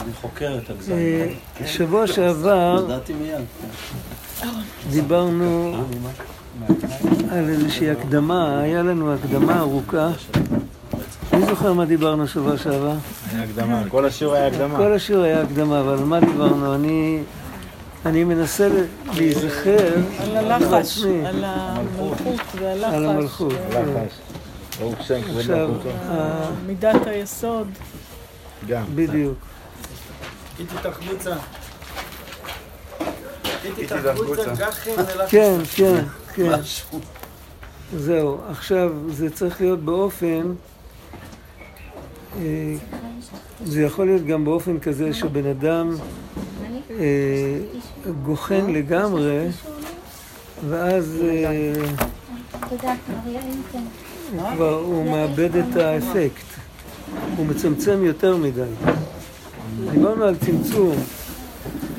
אני חוקר את הגזיים. אה, שבוע שעבר ידעתי מיד. דיברנו על איזושהי הקדמה, היה לנו הקדמה ארוכה. אני זוכר מה דיברנו שבוע שעבר. היה הקדמה, כל השיעור היה הקדמה. כל השיעור היה הקדמה, אבל מה דיברנו? אני, אני מנסה להיזכר על הלחש, על המלכות והלחש. על המלכות. כן. עכשיו, מידת היסוד. גם. בדיוק. איתי תחבוצה. איתי תחבוצה. גחן ולחץ. כן, כן, כן. זהו. עכשיו, זה צריך להיות באופן... אה, זה יכול להיות גם באופן כזה שבן אדם אה, גוחן לגמרי, ואז אה, כבר, הוא מאבד את האפקט. הוא מצמצם יותר מדי. דיברנו על צמצום,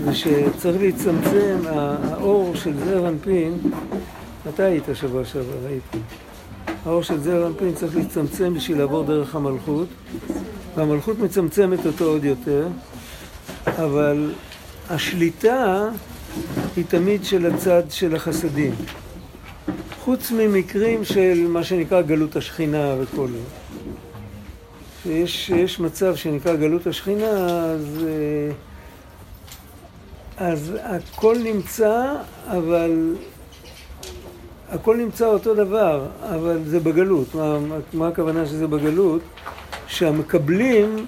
ושצריך להצטמצם, ה- האור של זעיר אנפין, אתה היית שבוע שעבר, ראיתי. האור של זעיר אנפין צריך להצטמצם בשביל לעבור דרך המלכות, והמלכות מצמצמת אותו עוד יותר, אבל השליטה היא תמיד של הצד של החסדים. חוץ ממקרים של מה שנקרא גלות השכינה וכל זה. שיש יש מצב שנקרא גלות השכינה, אז, אה, אז הכל נמצא, אבל הכל נמצא אותו דבר, אבל זה בגלות. מה, מה הכוונה שזה בגלות? שהמקבלים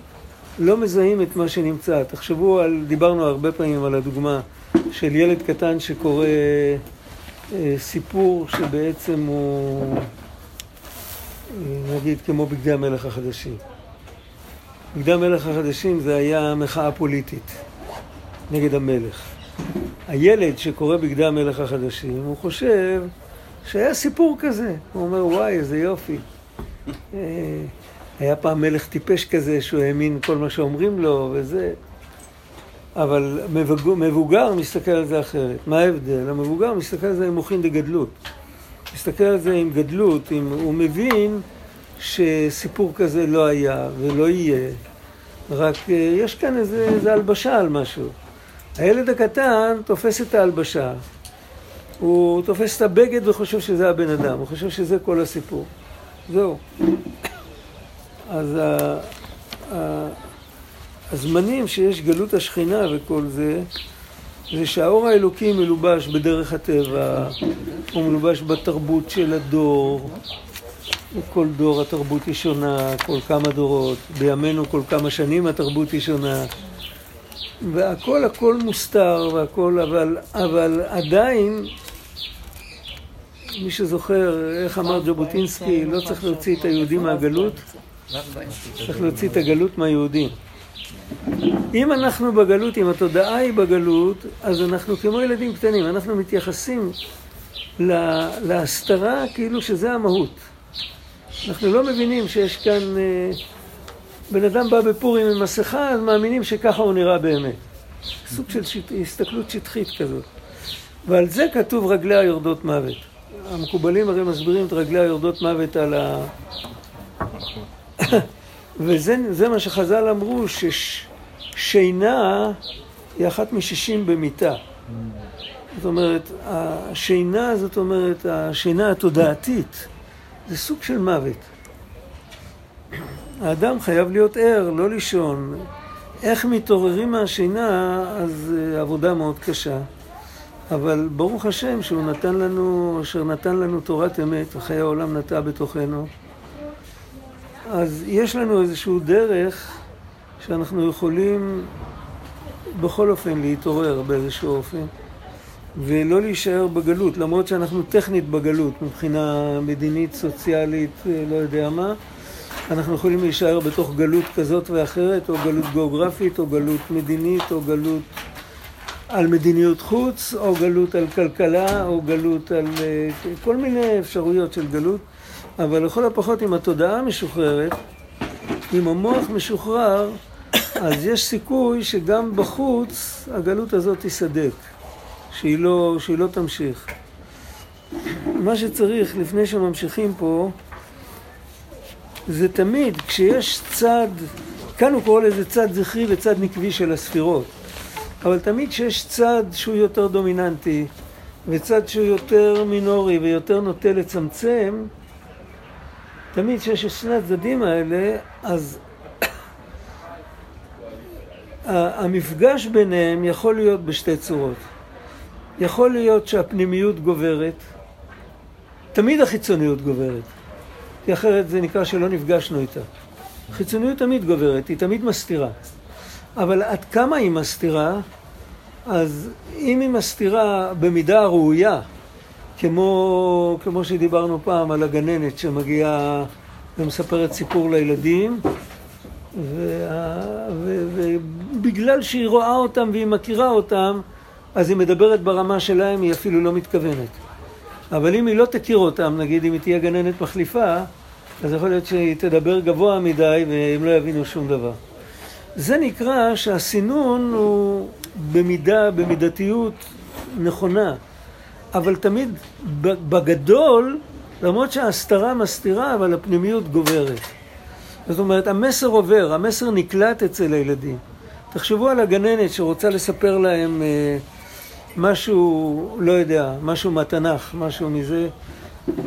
לא מזהים את מה שנמצא. תחשבו על, דיברנו הרבה פעמים על הדוגמה של ילד קטן שקורא אה, סיפור שבעצם הוא, אה, נגיד, כמו בגדי המלך החדשים. בגדי המלך החדשים זה היה מחאה פוליטית נגד המלך. הילד שקורא בגדי המלך החדשים, הוא חושב שהיה סיפור כזה. הוא אומר, וואי, איזה יופי. אה, היה פעם מלך טיפש כזה שהוא האמין כל מה שאומרים לו וזה. אבל מבוגר, מבוגר מסתכל על זה אחרת. מה ההבדל? המבוגר מסתכל על זה עם מוחין דגדלות. מסתכל על זה עם גדלות, עם, הוא מבין שסיפור כזה לא היה ולא יהיה, רק אה, יש כאן איזה, איזה הלבשה על משהו. הילד הקטן תופס את ההלבשה, הוא תופס את הבגד וחושב שזה הבן אדם, הוא חושב שזה כל הסיפור. זהו. אז ה, ה, הזמנים שיש גלות השכינה וכל זה, זה שהאור האלוקי מלובש בדרך הטבע, הוא מלובש בתרבות של הדור. כל דור התרבות היא שונה, כל כמה דורות. בימינו כל כמה שנים התרבות היא שונה. והכל הכל מוסתר והכל, אבל, אבל עדיין, מי שזוכר איך אמר ז'בוטינסקי, לא צריך להוציא את היהודים מהגלות, צריך להוציא את הגלות מהיהודים. אם אנחנו בגלות, אם התודעה היא בגלות, אז אנחנו כמו ילדים קטנים, אנחנו מתייחסים לה- להסתרה כאילו שזה המהות. אנחנו לא מבינים שיש כאן... אה, בן אדם בא בפורים עם מסכה, אז מאמינים שככה הוא נראה באמת. סוג של שט... הסתכלות שטחית כזאת. ועל זה כתוב רגלי היורדות מוות. המקובלים הרי מסבירים את רגלי היורדות מוות על ה... וזה זה מה שחז"ל אמרו, ששינה היא אחת משישים במיתה. זאת אומרת, השינה, זאת אומרת, השינה התודעתית, זה סוג של מוות. האדם חייב להיות ער, לא לישון. איך מתעוררים מהשינה, אז אה, עבודה מאוד קשה. אבל ברוך השם שהוא נתן לנו, אשר נתן לנו תורת אמת, וחיי העולם נטע בתוכנו. אז יש לנו איזשהו דרך שאנחנו יכולים בכל אופן להתעורר באיזשהו אופן. ולא להישאר בגלות, למרות שאנחנו טכנית בגלות, מבחינה מדינית, סוציאלית, אה, לא יודע מה. אנחנו יכולים להישאר בתוך גלות כזאת ואחרת, או גלות גיאוגרפית, או גלות מדינית, או גלות על מדיניות חוץ, או גלות על כלכלה, או גלות על אה, כל מיני אפשרויות של גלות, אבל לכל הפחות אם התודעה משוחררת, אם המוח משוחרר, אז יש סיכוי שגם בחוץ הגלות הזאת תיסדק, שהיא לא, שהיא לא תמשיך. מה שצריך לפני שממשיכים פה, זה תמיד, כשיש צד כאן הוא קורא לזה צד זכרי וצד נקבי של הספירות. אבל תמיד כשיש צד שהוא יותר דומיננטי, וצד שהוא יותר מינורי ויותר נוטה לצמצם, תמיד כשיש את שני הצדדים האלה, אז המפגש ביניהם יכול להיות בשתי צורות. יכול להיות שהפנימיות גוברת, תמיד החיצוניות גוברת, כי אחרת זה נקרא שלא נפגשנו איתה. חיצוניות תמיד גוברת, היא תמיד מסתירה. אבל עד כמה היא מסתירה, אז אם היא מסתירה במידה הראויה, כמו, כמו שדיברנו פעם על הגננת שמגיעה ומספרת סיפור לילדים, ובגלל שהיא רואה אותם והיא מכירה אותם, אז היא מדברת ברמה שלהם, היא אפילו לא מתכוונת. אבל אם היא לא תכיר אותם, נגיד אם היא תהיה גננת מחליפה, אז יכול להיות שהיא תדבר גבוה מדי והם לא יבינו שום דבר. זה נקרא שהסינון הוא במידה, במידתיות נכונה, אבל תמיד בגדול, למרות שההסתרה מסתירה, אבל הפנימיות גוברת. זאת אומרת, המסר עובר, המסר נקלט אצל הילדים. תחשבו על הגננת שרוצה לספר להם אה, משהו, לא יודע, משהו מהתנ"ך, משהו מזה.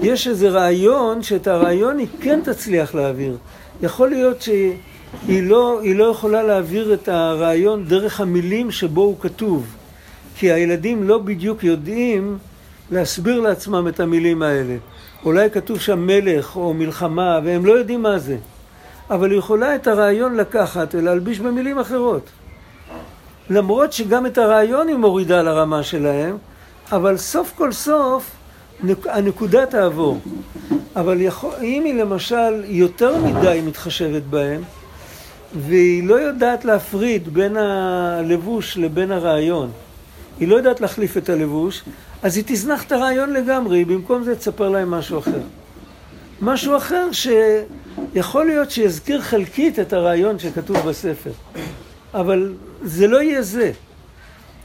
יש איזה רעיון, שאת הרעיון היא כן תצליח להעביר. יכול להיות שהיא לא, לא יכולה להעביר את הרעיון דרך המילים שבו הוא כתוב. כי הילדים לא בדיוק יודעים להסביר לעצמם את המילים האלה. אולי כתוב שם מלך או מלחמה, והם לא יודעים מה זה. אבל היא יכולה את הרעיון לקחת ולהלביש במילים אחרות. למרות שגם את הרעיון היא מורידה לרמה שלהם, אבל סוף כל סוף הנקודה תעבור. אבל יכול, אם היא למשל יותר מדי מתחשבת בהם, והיא לא יודעת להפריד בין הלבוש לבין הרעיון, היא לא יודעת להחליף את הלבוש, אז היא תזנח את הרעיון לגמרי, במקום זה תספר להם משהו אחר. משהו אחר שיכול להיות שיזכיר חלקית את הרעיון שכתוב בספר, אבל זה לא יהיה זה.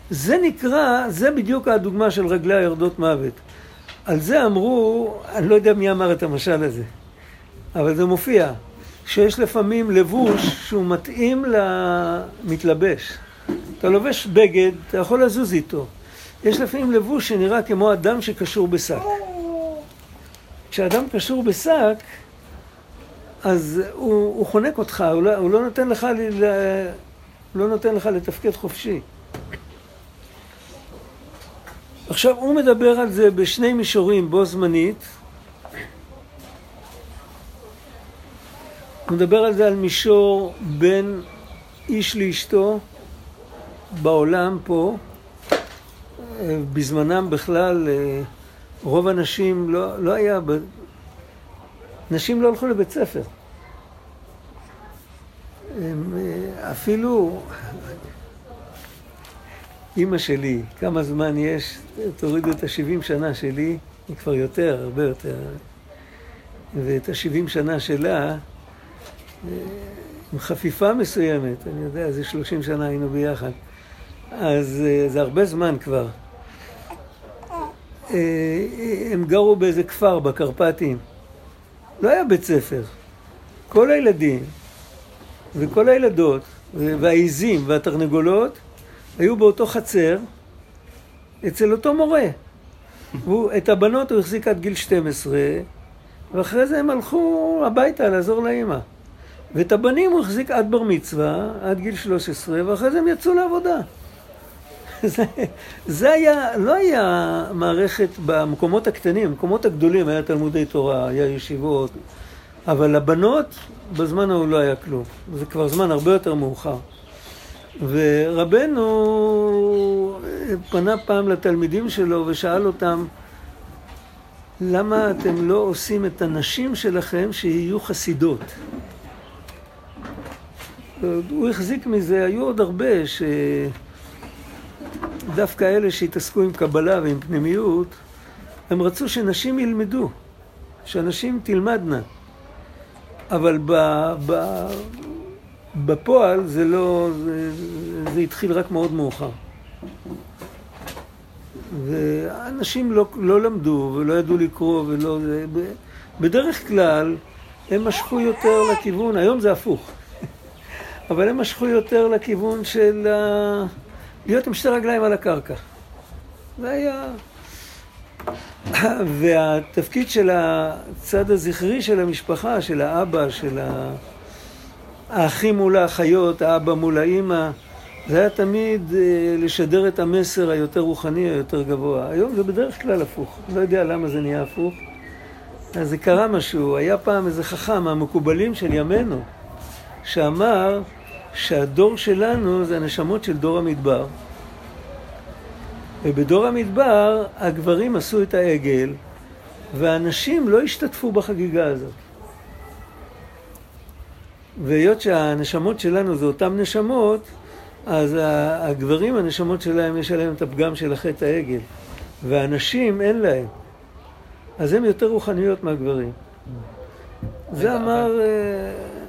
זה נקרא, זה בדיוק הדוגמה של רגלי היורדות מוות. על זה אמרו, אני לא יודע מי אמר את המשל הזה, אבל זה מופיע, שיש לפעמים לבוש שהוא מתאים למתלבש. אתה לובש בגד, אתה יכול לזוז איתו. יש לפעמים לבוש שנראה כמו אדם שקשור בשק. כשאדם קשור בשק, אז הוא, הוא חונק אותך, הוא לא, הוא לא נותן לך, ל, לא נותן לך לתפקד חופשי. עכשיו, הוא מדבר על זה בשני מישורים בו זמנית. הוא מדבר על זה על מישור בין איש לאשתו בעולם פה. בזמנם בכלל רוב הנשים לא, לא היה... נשים לא הלכו לבית ספר. הם, אפילו אימא שלי, כמה זמן יש, תורידו את השבעים שנה שלי, היא כבר יותר, הרבה יותר. ואת השבעים שנה שלה, עם חפיפה מסוימת, אני יודע, איזה שלושים שנה היינו ביחד. אז זה הרבה זמן כבר. הם גרו באיזה כפר בקרפטים. לא היה בית ספר. כל הילדים וכל הילדות והעיזים והתרנגולות היו באותו חצר אצל אותו מורה. הוא, את הבנות הוא החזיק עד גיל 12, ואחרי זה הם הלכו הביתה לעזור לאימא. ואת הבנים הוא החזיק עד בר מצווה, עד גיל 13, ואחרי זה הם יצאו לעבודה. זה, זה היה, לא היה מערכת במקומות הקטנים, במקומות הגדולים היה תלמודי תורה, היה ישיבות, אבל לבנות, בזמן ההוא לא היה כלום. זה כבר זמן הרבה יותר מאוחר. ורבנו פנה פעם לתלמידים שלו ושאל אותם, למה אתם לא עושים את הנשים שלכם שיהיו חסידות? הוא החזיק מזה, היו עוד הרבה ש... דווקא אלה שהתעסקו עם קבלה ועם פנימיות, הם רצו שנשים ילמדו, שנשים תלמדנה. אבל ב, ב, בפועל זה לא, זה, זה התחיל רק מאוד מאוחר. ואנשים לא, לא למדו ולא ידעו לקרוא ולא... זה, בדרך כלל הם משכו יותר לכיוון, היום זה הפוך. אבל הם משכו יותר לכיוון של ה... להיות עם שתי רגליים על הקרקע. זה היה... והתפקיד של הצד הזכרי של המשפחה, של האבא, של. האחים מול האחיות, האבא מול האימא, זה היה תמיד אה, לשדר את המסר היותר רוחני, היותר גבוה. היום זה בדרך כלל הפוך, לא יודע למה זה נהיה הפוך. אז זה קרה משהו, היה פעם איזה חכם מהמקובלים של ימינו, שאמר שהדור שלנו זה הנשמות של דור המדבר. ובדור המדבר הגברים עשו את העגל, והנשים לא השתתפו בחגיגה הזאת. והיות שהנשמות שלנו זה אותן נשמות, אז הגברים, הנשמות שלהם, יש עליהם את הפגם של החטא העגל. והנשים, אין להם. אז הן יותר רוחניות מהגברים. זה אמר... אה,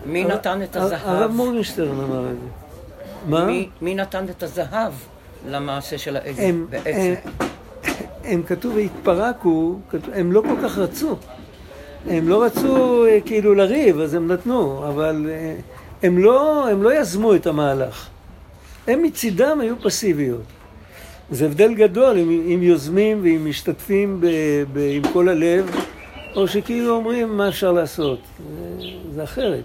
מי נתן את הזהב? הרב מורגנשטרן אמר את זה. מה? מי, מי נתן את הזהב למעשה של העגל הם, בעצם? הם, הם כתוב והתפרקו, הם לא כל כך רצו. הם לא רצו אה, כאילו לריב, אז הם נתנו, אבל אה, הם לא, הם לא יזמו את המהלך. הם מצידם היו פסיביות. זה הבדל גדול אם, אם יוזמים ואם משתתפים ב, ב, עם כל הלב, או שכאילו אומרים מה אפשר לעשות. זה, זה אחרת.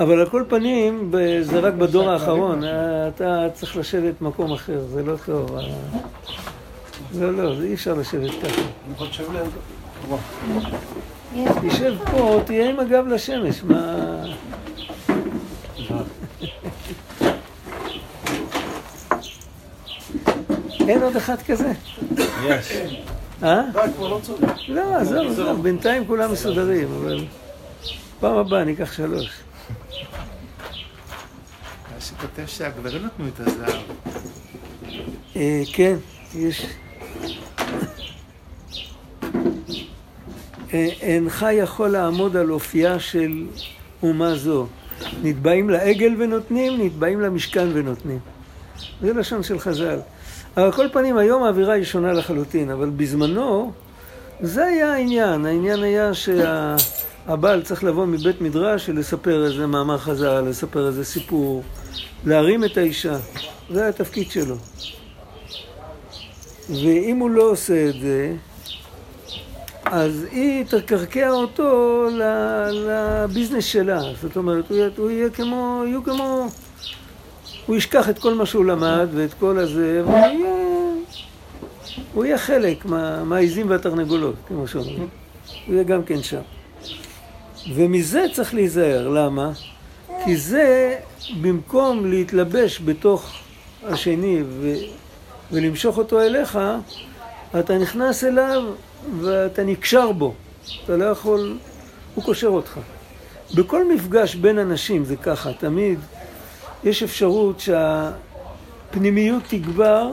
אבל על כל פנים, ב- זה רק בדור האחרון, אה, אתה צריך לשבת במקום אחר, זה לא טוב. אה. לא, לא, אי אפשר לשבת ככה. תשב פה, תהיה עם הגב לשמש, מה... אין עוד אחד כזה? יש. אה? לא צריך. לא, עזוב, עזוב, בינתיים כולם מסודרים, אבל פעם הבאה ניקח שלוש. שכותב שהגברים נתנו את הזהב. אה, כן, יש... אה, אינך יכול לעמוד על אופייה של אומה זו. נתבעים לעגל ונותנים, נתבעים למשכן ונותנים. זה לשון של חז"ל. אבל כל פנים, היום האווירה היא שונה לחלוטין, אבל בזמנו זה היה העניין. העניין היה שהבעל צריך לבוא מבית מדרש ולספר איזה מאמר חז"ל, לספר איזה סיפור, להרים את האישה. זה התפקיד שלו. ואם הוא לא עושה את זה, אז היא תקרקע אותו לביזנס שלה. זאת אומרת, הוא יהיה, כמו, יהיו כמו... הוא ישכח את כל מה שהוא למד ואת כל הזה, והוא יהיה, הוא יהיה חלק מה, מהעיזים והתרנגולות, כמו שאומרים. הוא יהיה גם כן שם. ומזה צריך להיזהר. למה? כי זה, במקום להתלבש בתוך השני ו... ולמשוך אותו אליך, אתה נכנס אליו ואתה נקשר בו. אתה לא יכול... הוא קושר אותך. בכל מפגש בין אנשים זה ככה, תמיד יש אפשרות שהפנימיות תגבר,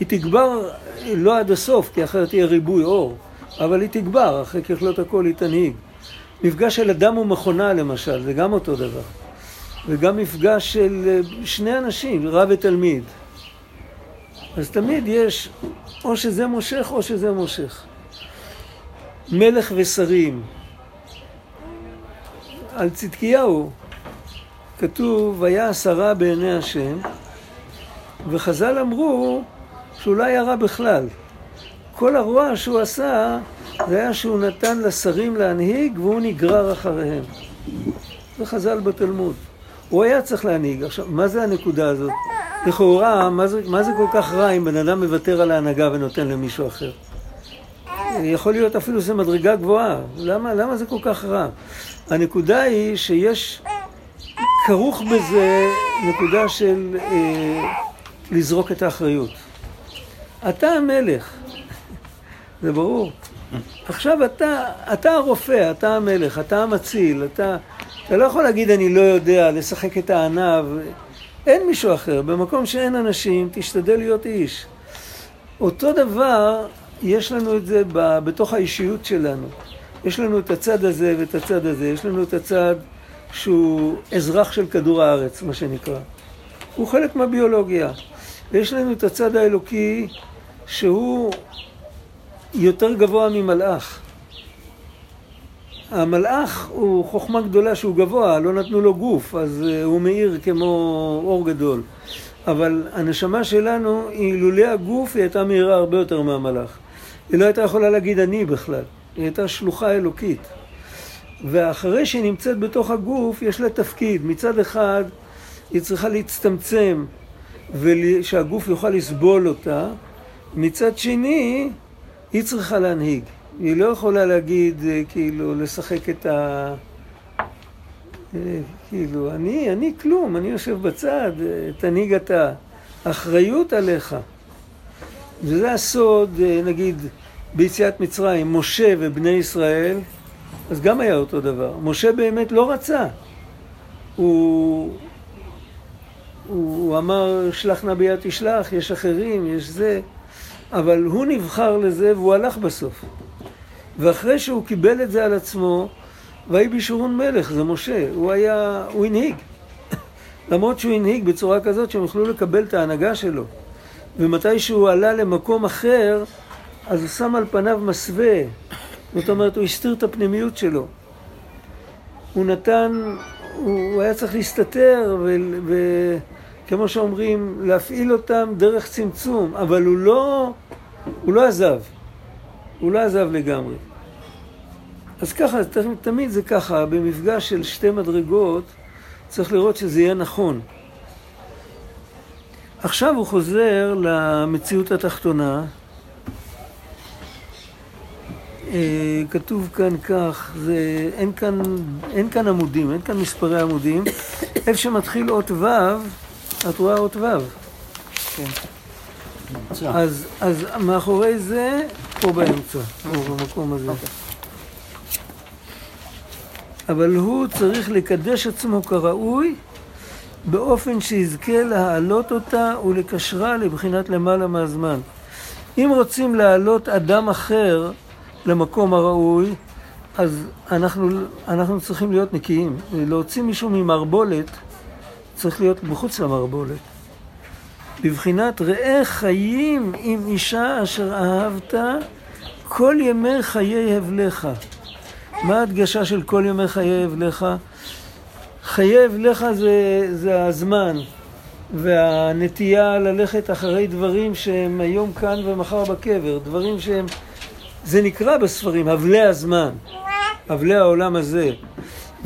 היא תגבר לא עד הסוף, כי אחרת יהיה ריבוי אור, אבל היא תגבר, אחרי ככלות הכל היא תנהיג. מפגש של אדם ומכונה למשל, זה גם אותו דבר. וגם מפגש של אה, שני אנשים, רב ותלמיד. אז תמיד יש, או שזה מושך או שזה מושך. מלך ושרים. על צדקיהו כתוב, היה עשרה בעיני השם, וחז"ל אמרו שהוא לא היה רע בכלל. כל הרוע שהוא עשה, זה היה שהוא נתן לשרים להנהיג והוא נגרר אחריהם. זה חז"ל בתלמוד. הוא היה צריך להנהיג. עכשיו, מה זה הנקודה הזאת? לכאורה, מה זה, מה זה כל כך רע אם בן אדם מוותר על ההנהגה ונותן למישהו אחר? יכול להיות אפילו שזו מדרגה גבוהה. למה, למה זה כל כך רע? הנקודה היא שיש, כרוך בזה נקודה של אה, לזרוק את האחריות. אתה המלך, זה ברור. עכשיו אתה, אתה הרופא, אתה המלך, אתה המציל, אתה, אתה לא יכול להגיד אני לא יודע, לשחק את הענב. אין מישהו אחר. במקום שאין אנשים, תשתדל להיות איש. אותו דבר, יש לנו את זה ב, בתוך האישיות שלנו. יש לנו את הצד הזה ואת הצד הזה. יש לנו את הצד שהוא אזרח של כדור הארץ, מה שנקרא. הוא חלק מהביולוגיה. ויש לנו את הצד האלוקי שהוא יותר גבוה ממלאך. המלאך הוא חוכמה גדולה שהוא גבוה, לא נתנו לו גוף, אז אה, הוא מאיר כמו אור גדול. אבל הנשמה שלנו, היא לולא הגוף, היא הייתה מאירה הרבה יותר מהמלאך. היא לא הייתה יכולה להגיד אני בכלל, היא הייתה שלוחה אלוקית. ואחרי שהיא נמצאת בתוך הגוף, יש לה תפקיד. מצד אחד, היא צריכה להצטמצם, ושהגוף יוכל לסבול אותה. מצד שני, היא צריכה להנהיג. היא לא יכולה להגיד, אה, כאילו, לשחק את ה... אה, כאילו, אני, אני כלום, אני יושב בצד, אה, תנהיג אתה. אחריות עליך. וזה הסוד, נגיד, ביציאת מצרים, משה ובני ישראל, אז גם היה אותו דבר. משה באמת לא רצה. הוא, הוא אמר, שלח נא ביד תשלח, יש אחרים, יש זה, אבל הוא נבחר לזה והוא הלך בסוף. ואחרי שהוא קיבל את זה על עצמו, ויהי בישורון מלך, זה משה, הוא היה, הוא הנהיג. למרות שהוא הנהיג בצורה כזאת שהם יכלו לקבל את ההנהגה שלו. ומתי שהוא עלה למקום אחר, אז הוא שם על פניו מסווה. זאת אומרת, הוא הסתיר את הפנימיות שלו. הוא נתן, הוא, הוא היה צריך להסתתר, וכמו שאומרים, להפעיל אותם דרך צמצום, אבל הוא לא, הוא לא עזב. הוא לא עזב לגמרי. אז ככה, תמיד זה ככה, במפגש של שתי מדרגות, צריך לראות שזה יהיה נכון. עכשיו הוא חוזר למציאות התחתונה. אה, כתוב כאן כך, זה, אין, כאן, אין כאן עמודים, אין כאן מספרי עמודים. איפה שמתחיל אות ו', את רואה אות ו'. כן. אז, אז מאחורי זה, פה באמצע, פה במקום הזה. אוקיי. אבל הוא צריך לקדש עצמו כראוי באופן שיזכה להעלות אותה ולקשרה לבחינת למעלה מהזמן. אם רוצים להעלות אדם אחר למקום הראוי, אז אנחנו, אנחנו צריכים להיות נקיים. להוציא מישהו ממערבולת, צריך להיות מחוץ למערבולת. בבחינת ראה חיים עם אישה אשר אהבת כל ימי חיי הבלך. מה ההדגשה של כל ימי חיי הבלך? חיי הבלך זה, זה הזמן והנטייה ללכת אחרי דברים שהם היום כאן ומחר בקבר, דברים שהם, זה נקרא בספרים, הבלי הזמן, הבלי העולם הזה.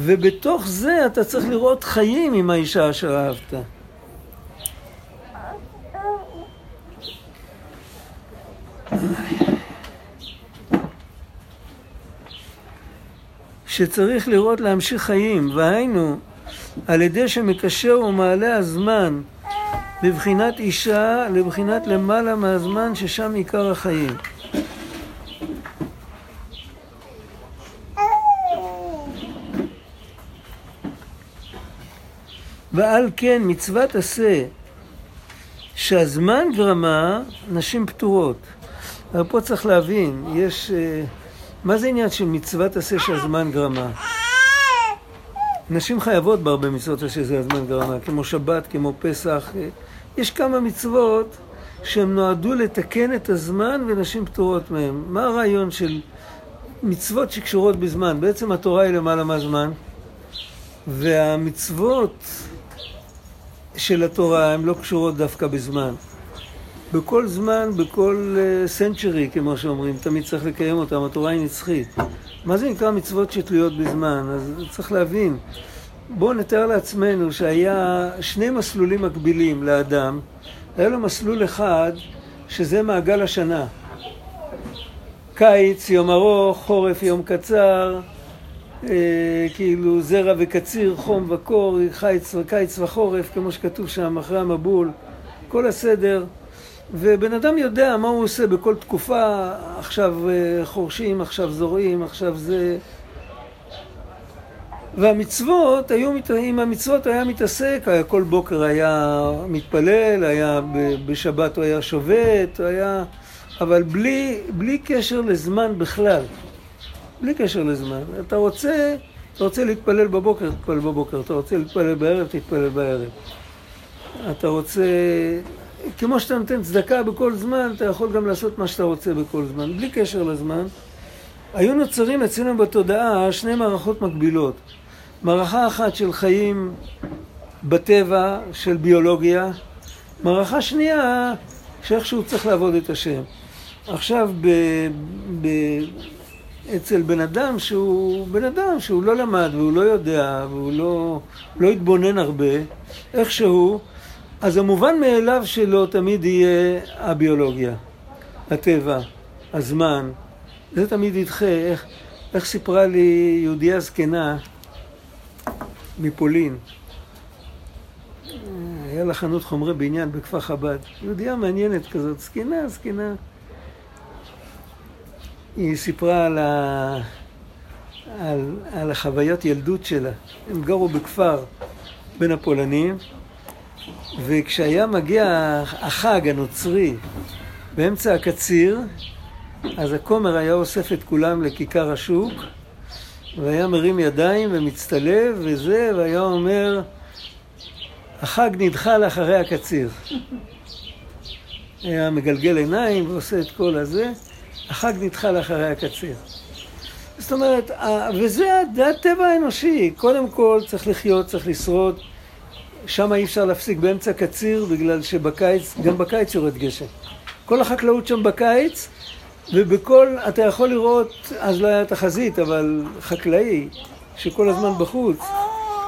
ובתוך זה אתה צריך לראות חיים עם האישה אשר אהבת. שצריך לראות להמשיך חיים, והיינו, על ידי שמקשר ומעלה הזמן בבחינת אישה לבחינת למעלה מהזמן ששם עיקר החיים. ועל כן מצוות עשה שהזמן גרמה, נשים פטורות. אבל פה צריך להבין, יש... אה, מה זה עניין של מצוות עשה שהזמן גרמה? נשים חייבות בהרבה מצוות עשה שהזמן גרמה, כמו שבת, כמו פסח. אה, יש כמה מצוות שהן נועדו לתקן את הזמן ונשים פטורות מהן. מה הרעיון של מצוות שקשורות בזמן? בעצם התורה היא למעלה מהזמן, והמצוות של התורה הן לא קשורות דווקא בזמן. בכל זמן, בכל סנצ'רי, uh, כמו שאומרים, תמיד צריך לקיים אותם, התורה היא נצחית. מה זה נקרא מצוות שתלויות בזמן? אז צריך להבין. בואו נתאר לעצמנו שהיה שני מסלולים מקבילים לאדם. היה לו מסלול אחד, שזה מעגל השנה. קיץ, יום ארוך, חורף, יום קצר, אה, כאילו זרע וקציר, חום וקור, חיץ, קיץ וחורף, כמו שכתוב שם, אחרי המבול, כל הסדר. ובן אדם יודע מה הוא עושה בכל תקופה, עכשיו אה, חורשים, עכשיו זורעים, עכשיו זה... והמצוות, היו, עם המצוות היה מתעסק, היה כל בוקר היה מתפלל, היה בשבת הוא היה שובת, היה... אבל בלי, בלי קשר לזמן בכלל. בלי קשר לזמן. אתה רוצה, אתה רוצה להתפלל בבוקר, תתפלל בבוקר. אתה רוצה להתפלל בערב, תתפלל בערב. אתה רוצה... כמו שאתה נותן צדקה בכל זמן, אתה יכול גם לעשות מה שאתה רוצה בכל זמן, בלי קשר לזמן. היו נוצרים אצלנו בתודעה שני מערכות מקבילות. מערכה אחת של חיים בטבע, של ביולוגיה, מערכה שנייה שאיכשהו צריך לעבוד את השם. עכשיו, ב, ב, אצל בן אדם שהוא בן אדם שהוא לא למד והוא לא יודע והוא לא, לא התבונן הרבה, איכשהו, אז המובן מאליו שלו תמיד יהיה הביולוגיה, הטבע, הזמן. זה תמיד ידחה. איך, איך סיפרה לי יהודייה זקנה מפולין, היה לה חנות חומרי בניין בכפר חב"ד. יהודייה מעניינת כזאת, זקנה, זקנה. היא סיפרה על, ה... על, על החוויות ילדות שלה. הם גרו בכפר בין הפולנים, וכשהיה מגיע החג הנוצרי באמצע הקציר, אז הכומר היה אוסף את כולם לכיכר השוק, והיה מרים ידיים ומצטלב וזה, והיה אומר, החג נדחה לאחרי הקציר. היה מגלגל עיניים ועושה את כל הזה, החג נדחה לאחרי הקציר. זאת אומרת, וזה הטבע האנושי, קודם כל צריך לחיות, צריך לשרוד, שם אי אפשר להפסיק באמצע קציר בגלל שבקיץ, גם בקיץ יורד גשם. כל החקלאות שם בקיץ, ובכל, אתה יכול לראות, אז לא היה תחזית, אבל חקלאי, שכל הזמן בחוץ,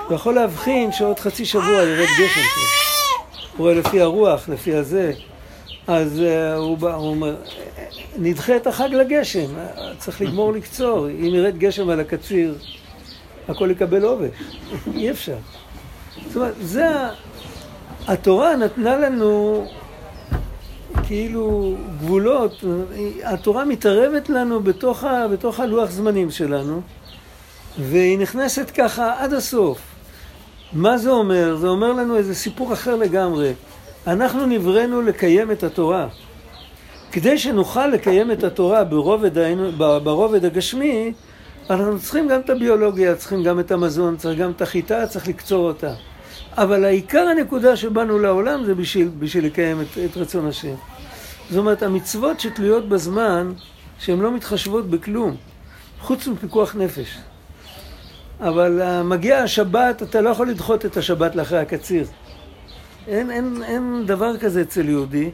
אתה יכול להבחין שעוד חצי שבוע ירד גשם. הוא רואה לפי הרוח, לפי הזה. אז uh, הוא, בא, הוא אומר, נדחה את החג לגשם, צריך לגמור לקצור. אם ירד גשם על הקציר, הכל יקבל עובש. אי אפשר. זאת אומרת, זה... התורה נתנה לנו כאילו גבולות, התורה מתערבת לנו בתוך, ה, בתוך הלוח זמנים שלנו, והיא נכנסת ככה עד הסוף. מה זה אומר? זה אומר לנו איזה סיפור אחר לגמרי. אנחנו נבראנו לקיים את התורה. כדי שנוכל לקיים את התורה ברובד, ברובד הגשמי, אנחנו צריכים גם את הביולוגיה, צריכים גם את המזון, צריך גם את החיטה, צריך לקצור אותה. אבל העיקר הנקודה שבאנו לעולם זה בשביל, בשביל לקיים את, את רצון השם. זאת אומרת, המצוות שתלויות בזמן, שהן לא מתחשבות בכלום, חוץ מפיקוח נפש. אבל uh, מגיע השבת, אתה לא יכול לדחות את השבת לאחרי הקציר. אין, אין, אין דבר כזה אצל יהודי.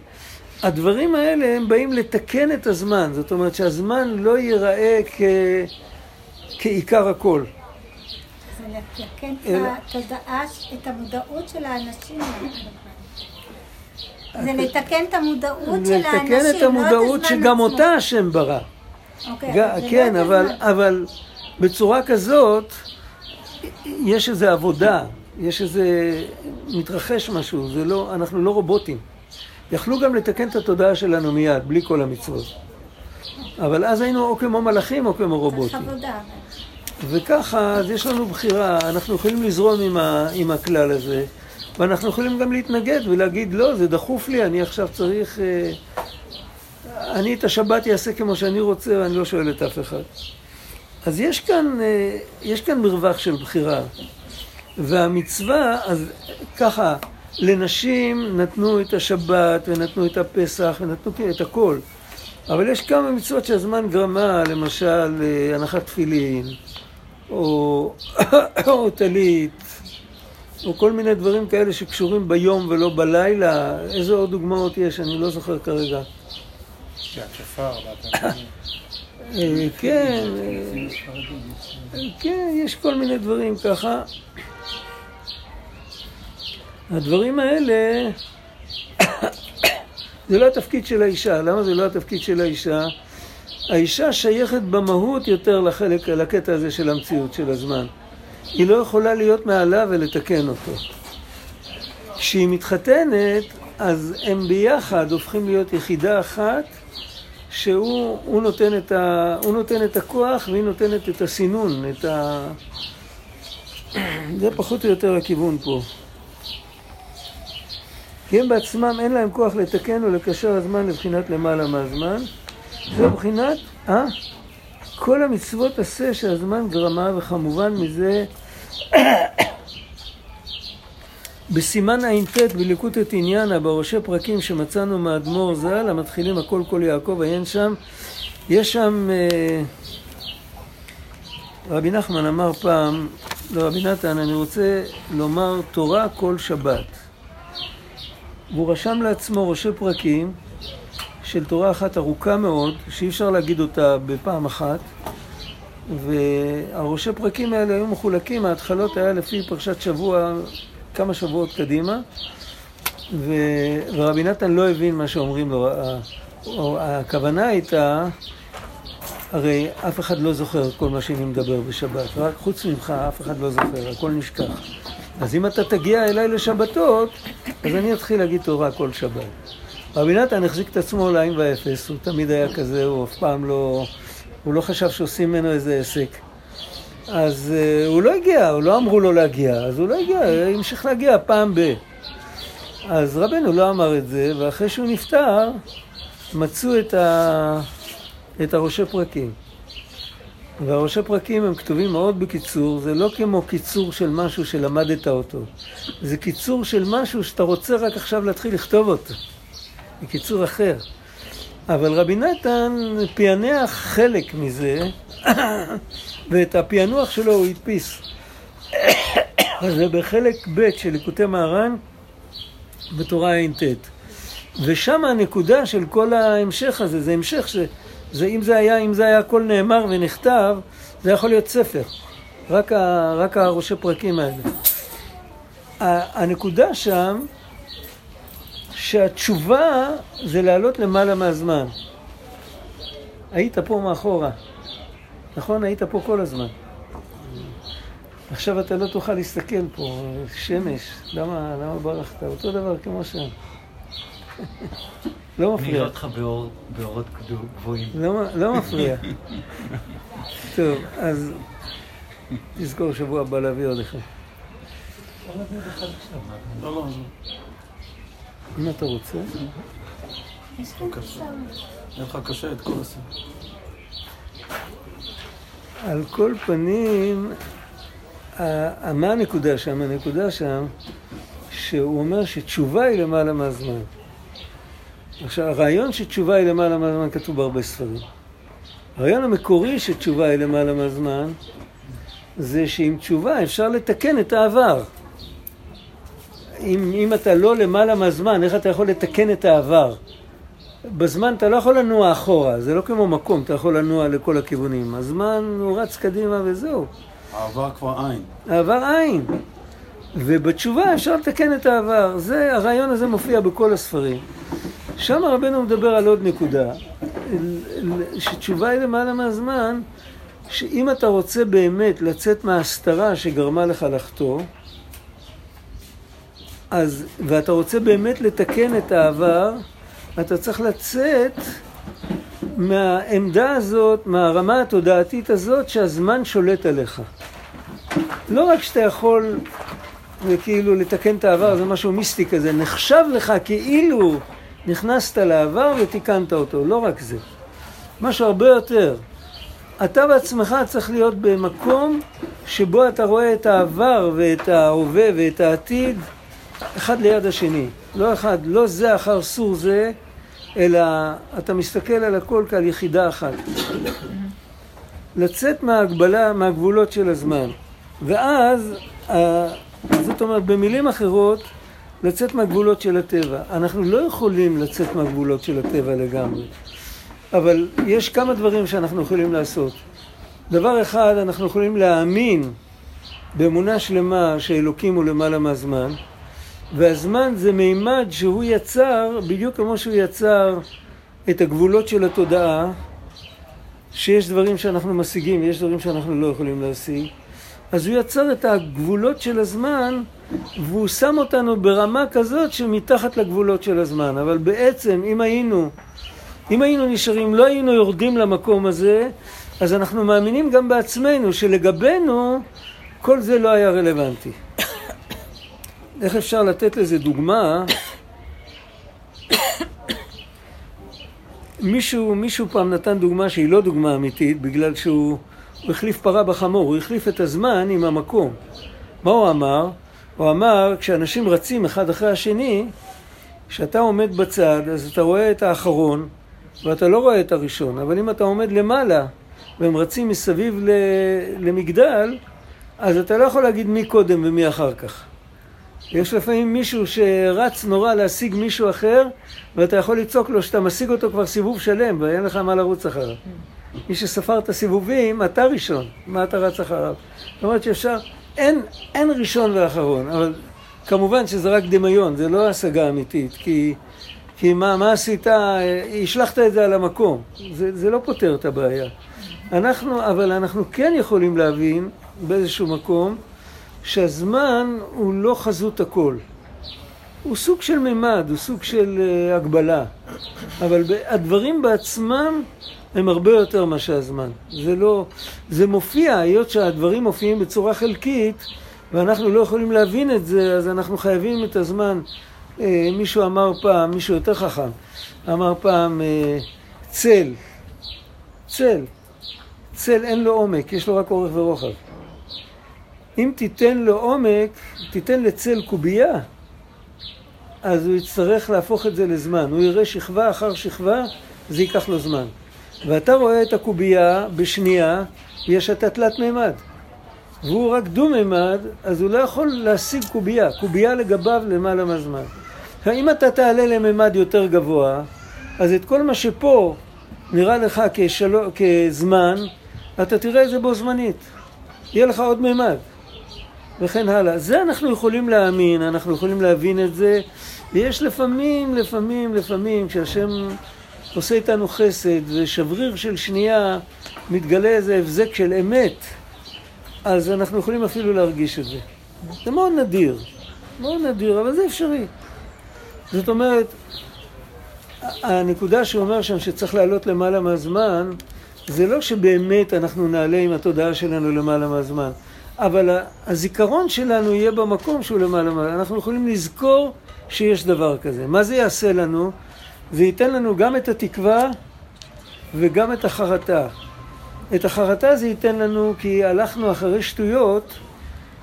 הדברים האלה הם באים לתקן את הזמן, זאת אומרת שהזמן לא ייראה כ... כעיקר הכל. זה לתקן את התודעה, את המודעות של האנשים. זה לתקן את המודעות של האנשים, לתקן את המודעות שגם אותה השם ברא. אוקיי, כן, אבל, אבל בצורה כזאת יש איזו עבודה, יש איזה... מתרחש משהו, זה לא, אנחנו לא רובוטים. יכלו גם לתקן את התודעה שלנו מיד, בלי כל המצוות. אבל אז היינו או כמו מלאכים או כמו רובוטים. וככה, אז יש לנו בחירה, אנחנו יכולים לזרום עם, ה, עם הכלל הזה, ואנחנו יכולים גם להתנגד ולהגיד, לא, זה דחוף לי, אני עכשיו צריך... אה, אני את השבת אעשה כמו שאני רוצה, ואני לא שואל את אף אחד. אז יש כאן, אה, יש כאן מרווח של בחירה. והמצווה, אז ככה, לנשים נתנו את השבת, ונתנו את הפסח, ונתנו את הכל. אבל יש כמה מצוות שהזמן גרמה, למשל אה, הנחת תפילין, או, או טלית, או כל מיני דברים כאלה שקשורים ביום ולא בלילה. איזה עוד דוגמאות יש? אני לא זוכר כרגע. כן. אה, כן, אה, כן, יש כל מיני דברים ככה. הדברים האלה, זה לא התפקיד של האישה. למה זה לא התפקיד של האישה? האישה שייכת במהות יותר לחלק, לקטע הזה של המציאות של הזמן. היא לא יכולה להיות מעליו ולתקן אותו. כשהיא מתחתנת, אז הם ביחד הופכים להיות יחידה אחת, שהוא נותן, את ה, נותן את הכוח והיא נותנת את הסינון, את ה... זה פחות או יותר הכיוון פה. כי הם בעצמם אין להם כוח לתקן ולקשר הזמן לבחינת למעלה מהזמן. זה מבחינת, אה? כל המצוות עשה שהזמן גרמה, וכמובן מזה בסימן ע"ט בליקוטת עניינה, בראשי פרקים שמצאנו מאדמו"ר ז"ל, המתחילים הכל כל יעקב, עיין שם, יש שם אה, רבי נחמן אמר פעם לרבי נתן, אני רוצה לומר תורה כל שבת. והוא רשם לעצמו ראשי פרקים של תורה אחת ארוכה מאוד, שאי אפשר להגיד אותה בפעם אחת. והראשי פרקים האלה היו מחולקים, ההתחלות היה לפי פרשת שבוע, כמה שבועות קדימה, ו... ורבי נתן לא הבין מה שאומרים לו. הכוונה הייתה, הרי אף אחד לא זוכר כל מה שאני מדבר בשבת, רק חוץ ממך אף אחד לא זוכר, הכל נשכח. אז אם אתה תגיע אליי לשבתות, אז אני אתחיל להגיד תורה כל שבת. רבי נתן החזיק את עצמו לעין ואפס, הוא תמיד היה כזה, הוא אף פעם לא... הוא לא חשב שעושים ממנו איזה עסק. אז uh, הוא לא הגיע, הוא לא אמרו לו להגיע, אז הוא לא הגיע, הוא המשיך להגיע פעם ב... אז רבנו לא אמר את זה, ואחרי שהוא נפטר, מצאו את, ה... את הראשי פרקים. והראשי פרקים הם כתובים מאוד בקיצור, זה לא כמו קיצור של משהו שלמדת אותו. זה קיצור של משהו שאתה רוצה רק עכשיו להתחיל לכתוב אותו. זה קיצור אחר. אבל רבי נתן פענח חלק מזה, ואת הפענוח שלו הוא הדפיס. זה בחלק ב' של ליקוטי מהר"ן בתורה ע"ט. ושם הנקודה של כל ההמשך הזה, זה המשך ש... זה, אם זה היה, אם זה היה הכל נאמר ונכתב, זה יכול להיות ספר. רק, ה, רק הראשי פרקים האלה. הנקודה שם, שהתשובה זה לעלות למעלה מהזמן. היית פה מאחורה, נכון? היית פה כל הזמן. עכשיו אתה לא תוכל להסתכל פה, שמש, למה, למה ברחת? אותו דבר כמו שם. לא אני מפריע. אראה אותך באור- באורות גבוהים. לא, לא מפריע. טוב, אז תזכור שבוע הבא להביא עוד אחד. לא, לא, אם אתה רוצה. יש. יהיה לך קשה את כל הסרט. על כל פנים, מה הנקודה שם? הנקודה שם, שהוא אומר שתשובה היא למעלה מהזמן. עכשיו, הרעיון שתשובה היא למעלה מהזמן כתוב בהרבה ספרים. הרעיון המקורי שתשובה היא למעלה מהזמן, זה שעם תשובה אפשר לתקן את העבר. אם, אם אתה לא למעלה מהזמן, איך אתה יכול לתקן את העבר? בזמן אתה לא יכול לנוע אחורה, זה לא כמו מקום, אתה יכול לנוע לכל הכיוונים. הזמן הוא רץ קדימה וזהו. העבר כבר אין. העבר אין. ובתשובה אפשר לתקן את העבר. זה, הרעיון הזה מופיע בכל הספרים. שם רבנו מדבר על עוד נקודה, שתשובה היא למעלה מהזמן, שאם אתה רוצה באמת לצאת מההסתרה שגרמה לך לחטוא, אז, ואתה רוצה באמת לתקן את העבר, אתה צריך לצאת מהעמדה הזאת, מהרמה התודעתית הזאת שהזמן שולט עליך. לא רק שאתה יכול וכאילו לתקן את העבר, זה משהו מיסטי כזה, נחשב לך כאילו נכנסת לעבר ותיקנת אותו, לא רק זה. משהו הרבה יותר. אתה בעצמך צריך להיות במקום שבו אתה רואה את העבר ואת ההווה ואת העתיד אחד ליד השני. לא אחד, לא זה אחר סור זה, אלא אתה מסתכל על הכל כעל יחידה אחת. לצאת מההגבלה, מהגבולות של הזמן. ואז, זאת אומרת, במילים אחרות, לצאת מהגבולות של הטבע. אנחנו לא יכולים לצאת מהגבולות של הטבע לגמרי, אבל יש כמה דברים שאנחנו יכולים לעשות. דבר אחד, אנחנו יכולים להאמין באמונה שלמה שאלוקים הוא למעלה מהזמן, והזמן זה מימד שהוא יצר, בדיוק כמו שהוא יצר את הגבולות של התודעה, שיש דברים שאנחנו משיגים ויש דברים שאנחנו לא יכולים להשיג. אז הוא יצר את הגבולות של הזמן והוא שם אותנו ברמה כזאת שמתחת לגבולות של הזמן. אבל בעצם אם היינו, אם היינו נשארים, לא היינו יורדים למקום הזה, אז אנחנו מאמינים גם בעצמנו שלגבינו כל זה לא היה רלוונטי. איך אפשר לתת לזה דוגמה? מישהו, מישהו פעם נתן דוגמה שהיא לא דוגמה אמיתית בגלל שהוא הוא החליף פרה בחמור, הוא החליף את הזמן עם המקום. מה הוא אמר? הוא אמר, כשאנשים רצים אחד אחרי השני, כשאתה עומד בצד, אז אתה רואה את האחרון, ואתה לא רואה את הראשון, אבל אם אתה עומד למעלה, והם רצים מסביב למגדל, אז אתה לא יכול להגיד מי קודם ומי אחר כך. יש לפעמים מישהו שרץ נורא להשיג מישהו אחר, ואתה יכול לצעוק לו שאתה משיג אותו כבר סיבוב שלם, ואין לך מה לרוץ אחריו. מי שספר את הסיבובים, אתה ראשון, מה אתה רץ אחריו? זאת אומרת שאפשר, אין, אין ראשון ואחרון, אבל כמובן שזה רק דמיון, זה לא השגה אמיתית, כי, כי מה, מה עשית, אה, השלכת את זה על המקום, זה, זה לא פותר את הבעיה. אנחנו, אבל אנחנו כן יכולים להבין באיזשהו מקום שהזמן הוא לא חזות הכל. הוא סוג של מימד, הוא סוג של uh, הגבלה. אבל הדברים בעצמם הם הרבה יותר מה שהזמן. זה לא... זה מופיע, היות שהדברים מופיעים בצורה חלקית, ואנחנו לא יכולים להבין את זה, אז אנחנו חייבים את הזמן. Uh, מישהו אמר פעם, מישהו יותר חכם, אמר פעם, uh, צל. צל. צל אין לו עומק, יש לו רק אורך ורוחב. אם תיתן לו עומק, תיתן לצל קובייה, אז הוא יצטרך להפוך את זה לזמן. הוא יראה שכבה אחר שכבה, זה ייקח לו זמן. ואתה רואה את הקובייה בשנייה, יש אתה תלת מימד. והוא רק דו-מימד, אז הוא לא יכול להשיג קובייה. קובייה לגביו למעלה מהזמן. אם אתה תעלה לממד יותר גבוה, אז את כל מה שפה נראה לך כשלו, כזמן, אתה תראה את זה בו זמנית. יהיה לך עוד מימד. וכן הלאה. זה אנחנו יכולים להאמין, אנחנו יכולים להבין את זה, ויש לפעמים, לפעמים, לפעמים, כשהשם עושה איתנו חסד, ושבריר של שנייה מתגלה איזה הבזק של אמת, אז אנחנו יכולים אפילו להרגיש את זה. זה מאוד נדיר, מאוד נדיר, אבל זה אפשרי. זאת אומרת, הנקודה שהוא אומר שם שצריך לעלות למעלה מהזמן, זה לא שבאמת אנחנו נעלה עם התודעה שלנו למעלה מהזמן. אבל הזיכרון שלנו יהיה במקום שהוא למעלה מעלה. אנחנו יכולים לזכור שיש דבר כזה. מה זה יעשה לנו? זה ייתן לנו גם את התקווה וגם את החרטה. את החרטה זה ייתן לנו כי הלכנו אחרי שטויות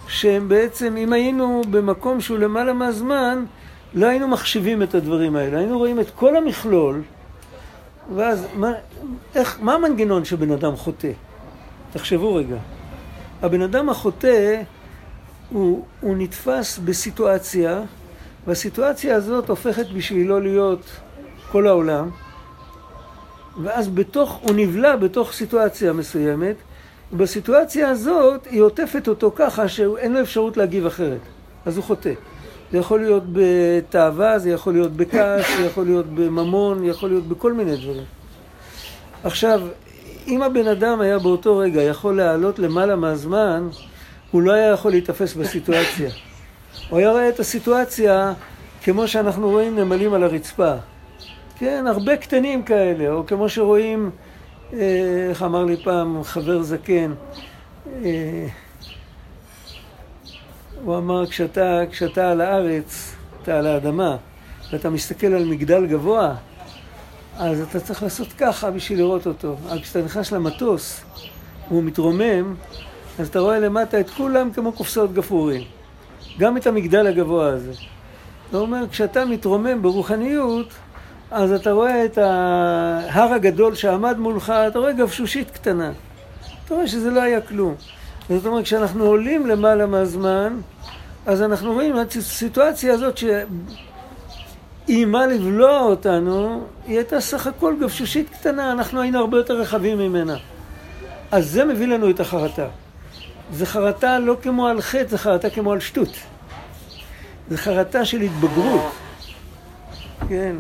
שהם בעצם, אם היינו במקום שהוא למעלה מהזמן, לא היינו מחשיבים את הדברים האלה. היינו רואים את כל המכלול, ואז מה, איך, מה המנגנון שבן אדם חוטא? תחשבו רגע. הבן אדם החוטא, הוא, הוא נתפס בסיטואציה, והסיטואציה הזאת הופכת בשבילו להיות כל העולם, ואז בתוך, הוא נבלע בתוך סיטואציה מסוימת, ובסיטואציה הזאת היא עוטפת אותו ככה שאין לו אפשרות להגיב אחרת, אז הוא חוטא. זה יכול להיות בתאווה, זה יכול להיות בכעס, זה יכול להיות בממון, יכול להיות בכל מיני דברים. עכשיו, אם הבן אדם היה באותו רגע יכול לעלות למעלה מהזמן, הוא לא היה יכול להיתפס בסיטואציה. הוא היה רואה את הסיטואציה כמו שאנחנו רואים נמלים על הרצפה. כן, הרבה קטנים כאלה, או כמו שרואים, אה, איך אמר לי פעם חבר זקן, אה, הוא אמר, כשאתה, כשאתה על הארץ, אתה על האדמה, ואתה מסתכל על מגדל גבוה, אז אתה צריך לעשות ככה בשביל לראות אותו. אבל כשאתה נכנס למטוס והוא מתרומם, אז אתה רואה למטה את כולם כמו קופסאות גפרורים. גם את המגדל הגבוה הזה. זאת אומרת, כשאתה מתרומם ברוחניות, אז אתה רואה את ההר הגדול שעמד מולך, אתה רואה גבשושית קטנה. אתה רואה שזה לא היה כלום. זאת אומרת, כשאנחנו עולים למעלה מהזמן, אז אנחנו רואים את הסיטואציה הזאת שאיימה לבלוע אותנו, היא הייתה סך הכל גבשושית קטנה, אנחנו היינו הרבה יותר רחבים ממנה. אז זה מביא לנו את החרטה. זה חרטה לא כמו על חטא, זה חרטה כמו על שטות. זה חרטה של התבגרות. כן,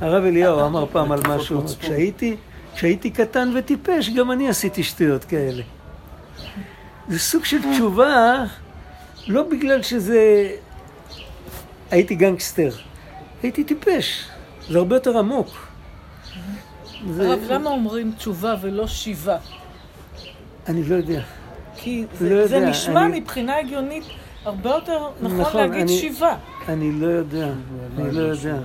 הרב אליהו אמר פעם על משהו, כשהייתי, כשהייתי קטן וטיפש, גם אני עשיתי שטויות כאלה. זה סוג של תשובה, לא בגלל שזה... הייתי גנגסטר, הייתי טיפש, זה הרבה יותר עמוק. זה- הרב, למה אומרים תשובה ולא שיבה? אני לא יודע. כי לא זה, זה יודע, נשמע אני- מבחינה הגיונית הרבה יותר נכון, נכון, להגיד אני- שיבה. אני לא יודע, אני לא יודע.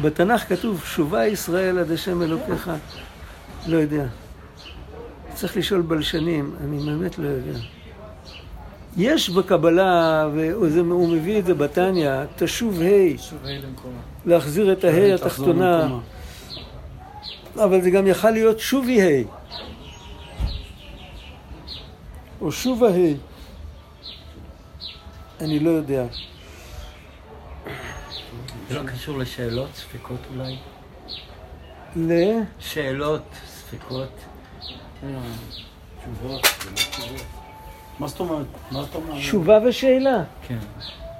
בתנ"ך כתוב, שובה ישראל עד השם אלוקיך. לא יודע. צריך לשאול בלשנים, אני באמת לא יודע. יש בקבלה, והוא מביא את זה בתניא, תשוב ה'. להחזיר את הה' התחתונה. אבל זה גם יכל להיות שובי ה'. או שובה ה'. אני לא יודע. זה לא קשור לשאלות, ספקות אולי? ל... שאלות, ספקות. תשובות, זה לא תשובות. מה זאת אומרת? מה זאת אומרת? תשובה ושאלה. כן.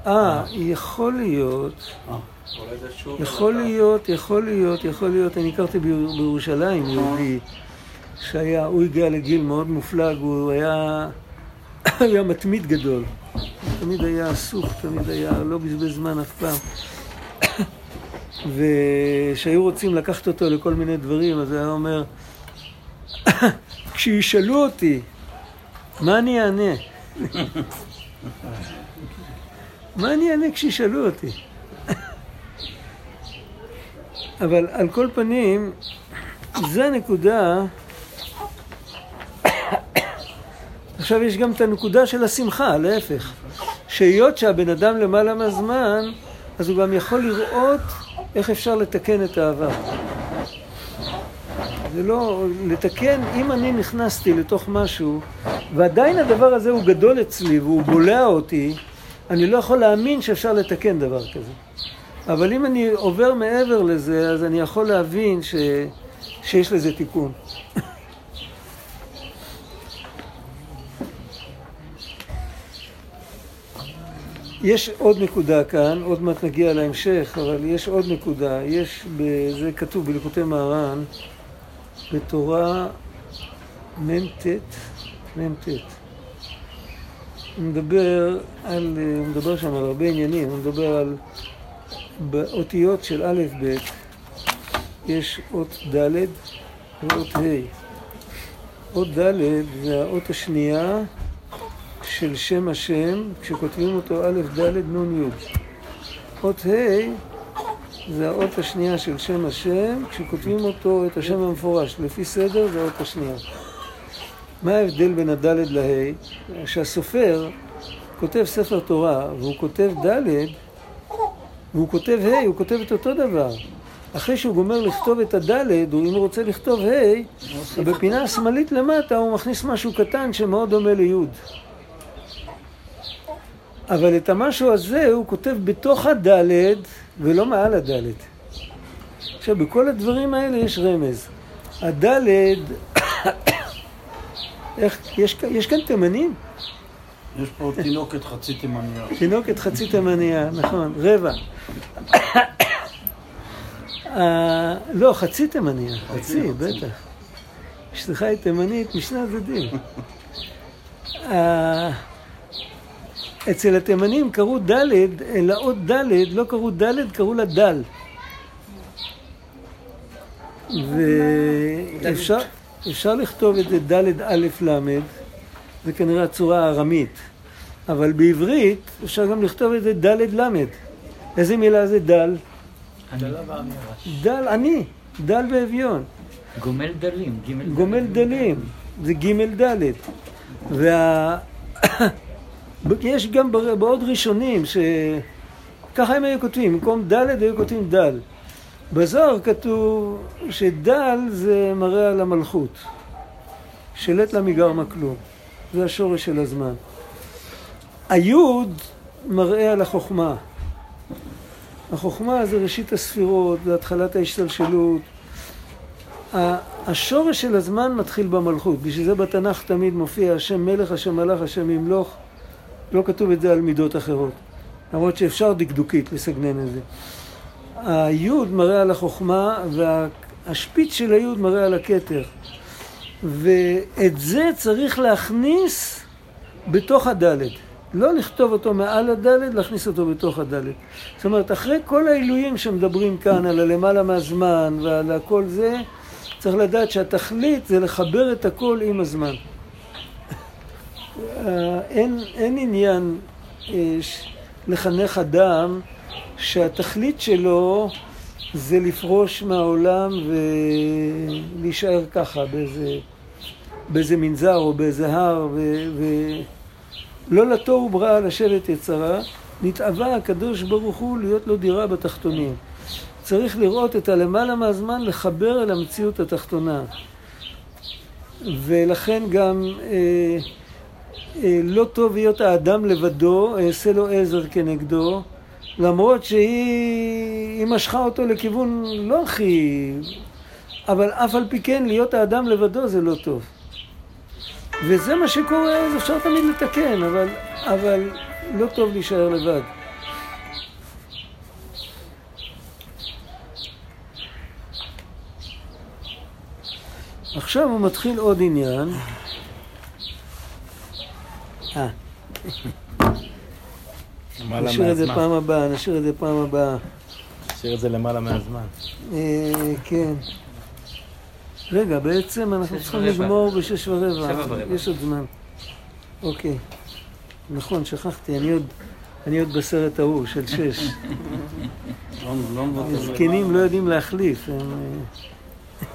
אה, יכול להיות, אה. יכול להיות, יכול להיות, יכול להיות. אני הכרתי ביר- בירושלים יהודי שהיה, הוא הגיע לגיל מאוד מופלג, הוא היה, היה מתמיד גדול. תמיד היה עסוק, תמיד היה, לא בזבז זמן אף פעם. וכשהיו רוצים לקחת אותו לכל מיני דברים, אז היה אומר, כשישאלו אותי, מה אני אענה? מה אני אענה כשישאלו אותי? אבל על כל פנים, זה הנקודה. עכשיו יש גם את הנקודה של השמחה, להפך. שהיות שהבן אדם למעלה מהזמן, אז הוא גם יכול לראות איך אפשר לתקן את העבר. זה לא, לתקן, אם אני נכנסתי לתוך משהו, ועדיין הדבר הזה הוא גדול אצלי והוא בולע אותי, אני לא יכול להאמין שאפשר לתקן דבר כזה. אבל אם אני עובר מעבר לזה, אז אני יכול להבין ש... שיש לזה תיקון. יש עוד נקודה כאן, עוד מעט נגיע להמשך, אבל יש עוד נקודה. יש, זה כתוב בליקוטי מהר"ן, בתורה מ"ט, מ"ט. הוא מדבר על, הוא מדבר שם על הרבה עניינים, הוא מדבר על באותיות של א' ב' יש אות ד' ואות ה'. אות ד' זה האות השנייה של שם השם, כשכותבים אותו א' ד' נ' י'. אות ה' זה האות השנייה של שם השם, כשכותבים אותו, את השם המפורש, לפי סדר זה האות השנייה. מה ההבדל בין הד' לה'? שהסופר כותב ספר תורה והוא כותב ד' והוא כותב ה', הוא כותב את אותו דבר. אחרי שהוא גומר לכתוב את הדלת, הוא אם הוא רוצה לכתוב ה', בפינה השמאלית למטה הוא מכניס משהו קטן שמאוד דומה ליוד. אבל את המשהו הזה הוא כותב בתוך הדלת ולא מעל הדלת. עכשיו, בכל הדברים האלה יש רמז. הדלת, איך, יש, יש כאן תימנים? יש פה תינוקת חצי תימניה. תינוקת חצי תימניה, נכון, רבע. אה, לא, חצי תימניה, חצי, בטח. אשתך היא תימנית משני הצדדים. אצל התימנים קראו ד', לאות ד', לא קראו ד', קראו לה דל. ואפשר אפשר לכתוב את זה ד' א' ל', זה כנראה הצורה הארמית. אבל בעברית אפשר גם לכתוב את זה ד' ל'. איזה מילה זה דל? דל, אני, דל ואביון. גומל דלים, גומל דלים, זה ג' ד'. וה... יש גם בעוד ראשונים שככה הם היו כותבים, במקום ד' היו כותבים דל. בזוהר כתוב שדל זה מראה על המלכות. שלט לה מגרמה כלום. זה השורש של הזמן. היוד מראה על החוכמה. החוכמה זה ראשית הספירות, זה התחלת ההשתלשלות. השורש של הזמן מתחיל במלכות, בשביל זה בתנ"ך תמיד מופיע השם מלך, השם מלך, השם ימלוך. לא כתוב את זה על מידות אחרות. למרות שאפשר דקדוקית לסגנן את זה. היוד מראה על החוכמה והשפיץ של היוד מראה על הכתר. ואת זה צריך להכניס בתוך הדלת. לא לכתוב אותו מעל הדלת, להכניס אותו בתוך הדלת. זאת אומרת, אחרי כל העילויים שמדברים כאן, על הלמעלה מהזמן ועל הכל זה, צריך לדעת שהתכלית זה לחבר את הכל עם הזמן. אה, אין, אין עניין אה, לחנך אדם שהתכלית שלו זה לפרוש מהעולם ולהישאר ככה באיזה, באיזה מנזר או באיזה הר ו... ו... לא לתוהו בראה לשבת יצרה, נתאווה הקדוש ברוך הוא להיות לו דירה בתחתונים. צריך לראות את הלמעלה מהזמן, לחבר אל המציאות התחתונה. ולכן גם אה, לא טוב להיות האדם לבדו, אעשה לו עזר כנגדו, למרות שהיא היא משכה אותו לכיוון לא הכי... אבל אף על פי כן להיות האדם לבדו זה לא טוב. וזה מה שקורה, אז אפשר תמיד לתקן, אבל, אבל לא טוב להישאר לבד. עכשיו הוא מתחיל עוד עניין. אה, נשאיר את זה. פעם הבאה, נשאיר את זה פעם הבאה. נשאיר את זה למעלה מהזמן. אה, כן. רגע, בעצם אנחנו צריכים. לגמור בשש ורבע. שבע ורבע. יש עוד זמן. אוקיי. נכון, שכחתי, אני עוד, אני עוד בסרט ההוא של שש. לא- לא. זקנים לא יודעים להחליף. הם, אה,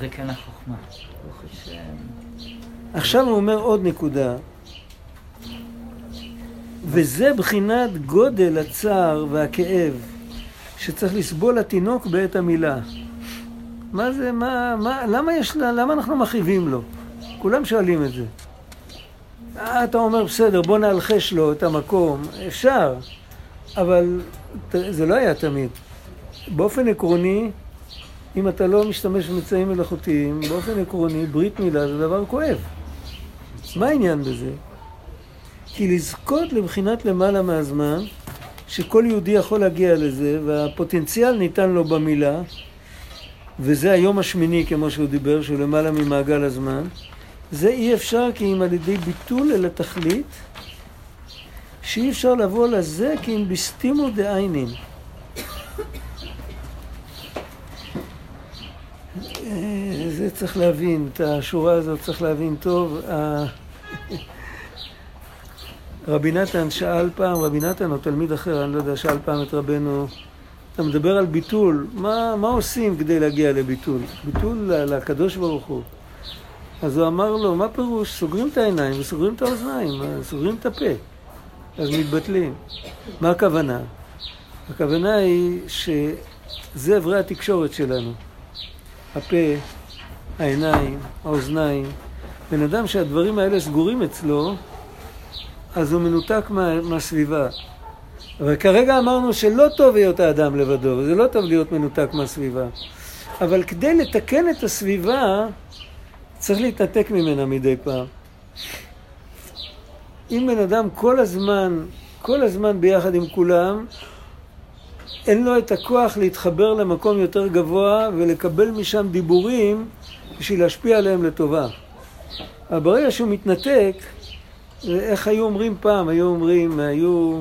זה כן החוכמה. ברוך השם. עכשיו הוא אומר עוד נקודה. וזה בחינת גודל הצער והכאב שצריך לסבול התינוק בעת המילה. מה זה, מה, מה, למה יש, למה אנחנו מכאיבים לו? כולם שואלים את זה. אה, אתה אומר, בסדר, בוא נלחש לו את המקום. אפשר, אבל זה לא היה תמיד. באופן עקרוני, אם אתה לא משתמש במצעים מלאכותיים, באופן עקרוני, ברית מילה זה דבר כואב. מה העניין בזה? כי לזכות לבחינת למעלה מהזמן, שכל יהודי יכול להגיע לזה, והפוטנציאל ניתן לו במילה, וזה היום השמיני, כמו שהוא דיבר, שהוא למעלה ממעגל הזמן, זה אי אפשר כי אם על ידי ביטול אל התכלית, שאי אפשר לבוא לזה כי אם בסתימו דעיינין. זה צריך להבין, את השורה הזאת צריך להבין טוב. ה- רבי נתן שאל פעם, רבי נתן או תלמיד אחר, אני לא יודע, שאל פעם את רבנו, אתה מדבר על ביטול, מה, מה עושים כדי להגיע לביטול? ביטול לקדוש ברוך הוא. אז הוא אמר לו, מה פירוש? סוגרים את העיניים וסוגרים את האוזניים, אה, סוגרים את הפה, אז מתבטלים. מה הכוונה? הכוונה היא שזה אברי התקשורת שלנו. הפה, העיניים, האוזניים. בן אדם שהדברים האלה סגורים אצלו, אז הוא מנותק מה, מהסביבה. אבל כרגע אמרנו שלא טוב להיות האדם לבדו, וזה לא טוב להיות מנותק מהסביבה. אבל כדי לתקן את הסביבה, צריך להתנתק ממנה מדי פעם. אם בן אדם כל הזמן, כל הזמן ביחד עם כולם, אין לו את הכוח להתחבר למקום יותר גבוה ולקבל משם דיבורים בשביל להשפיע עליהם לטובה. אבל ברגע שהוא מתנתק, איך היו אומרים פעם? היו אומרים, היו,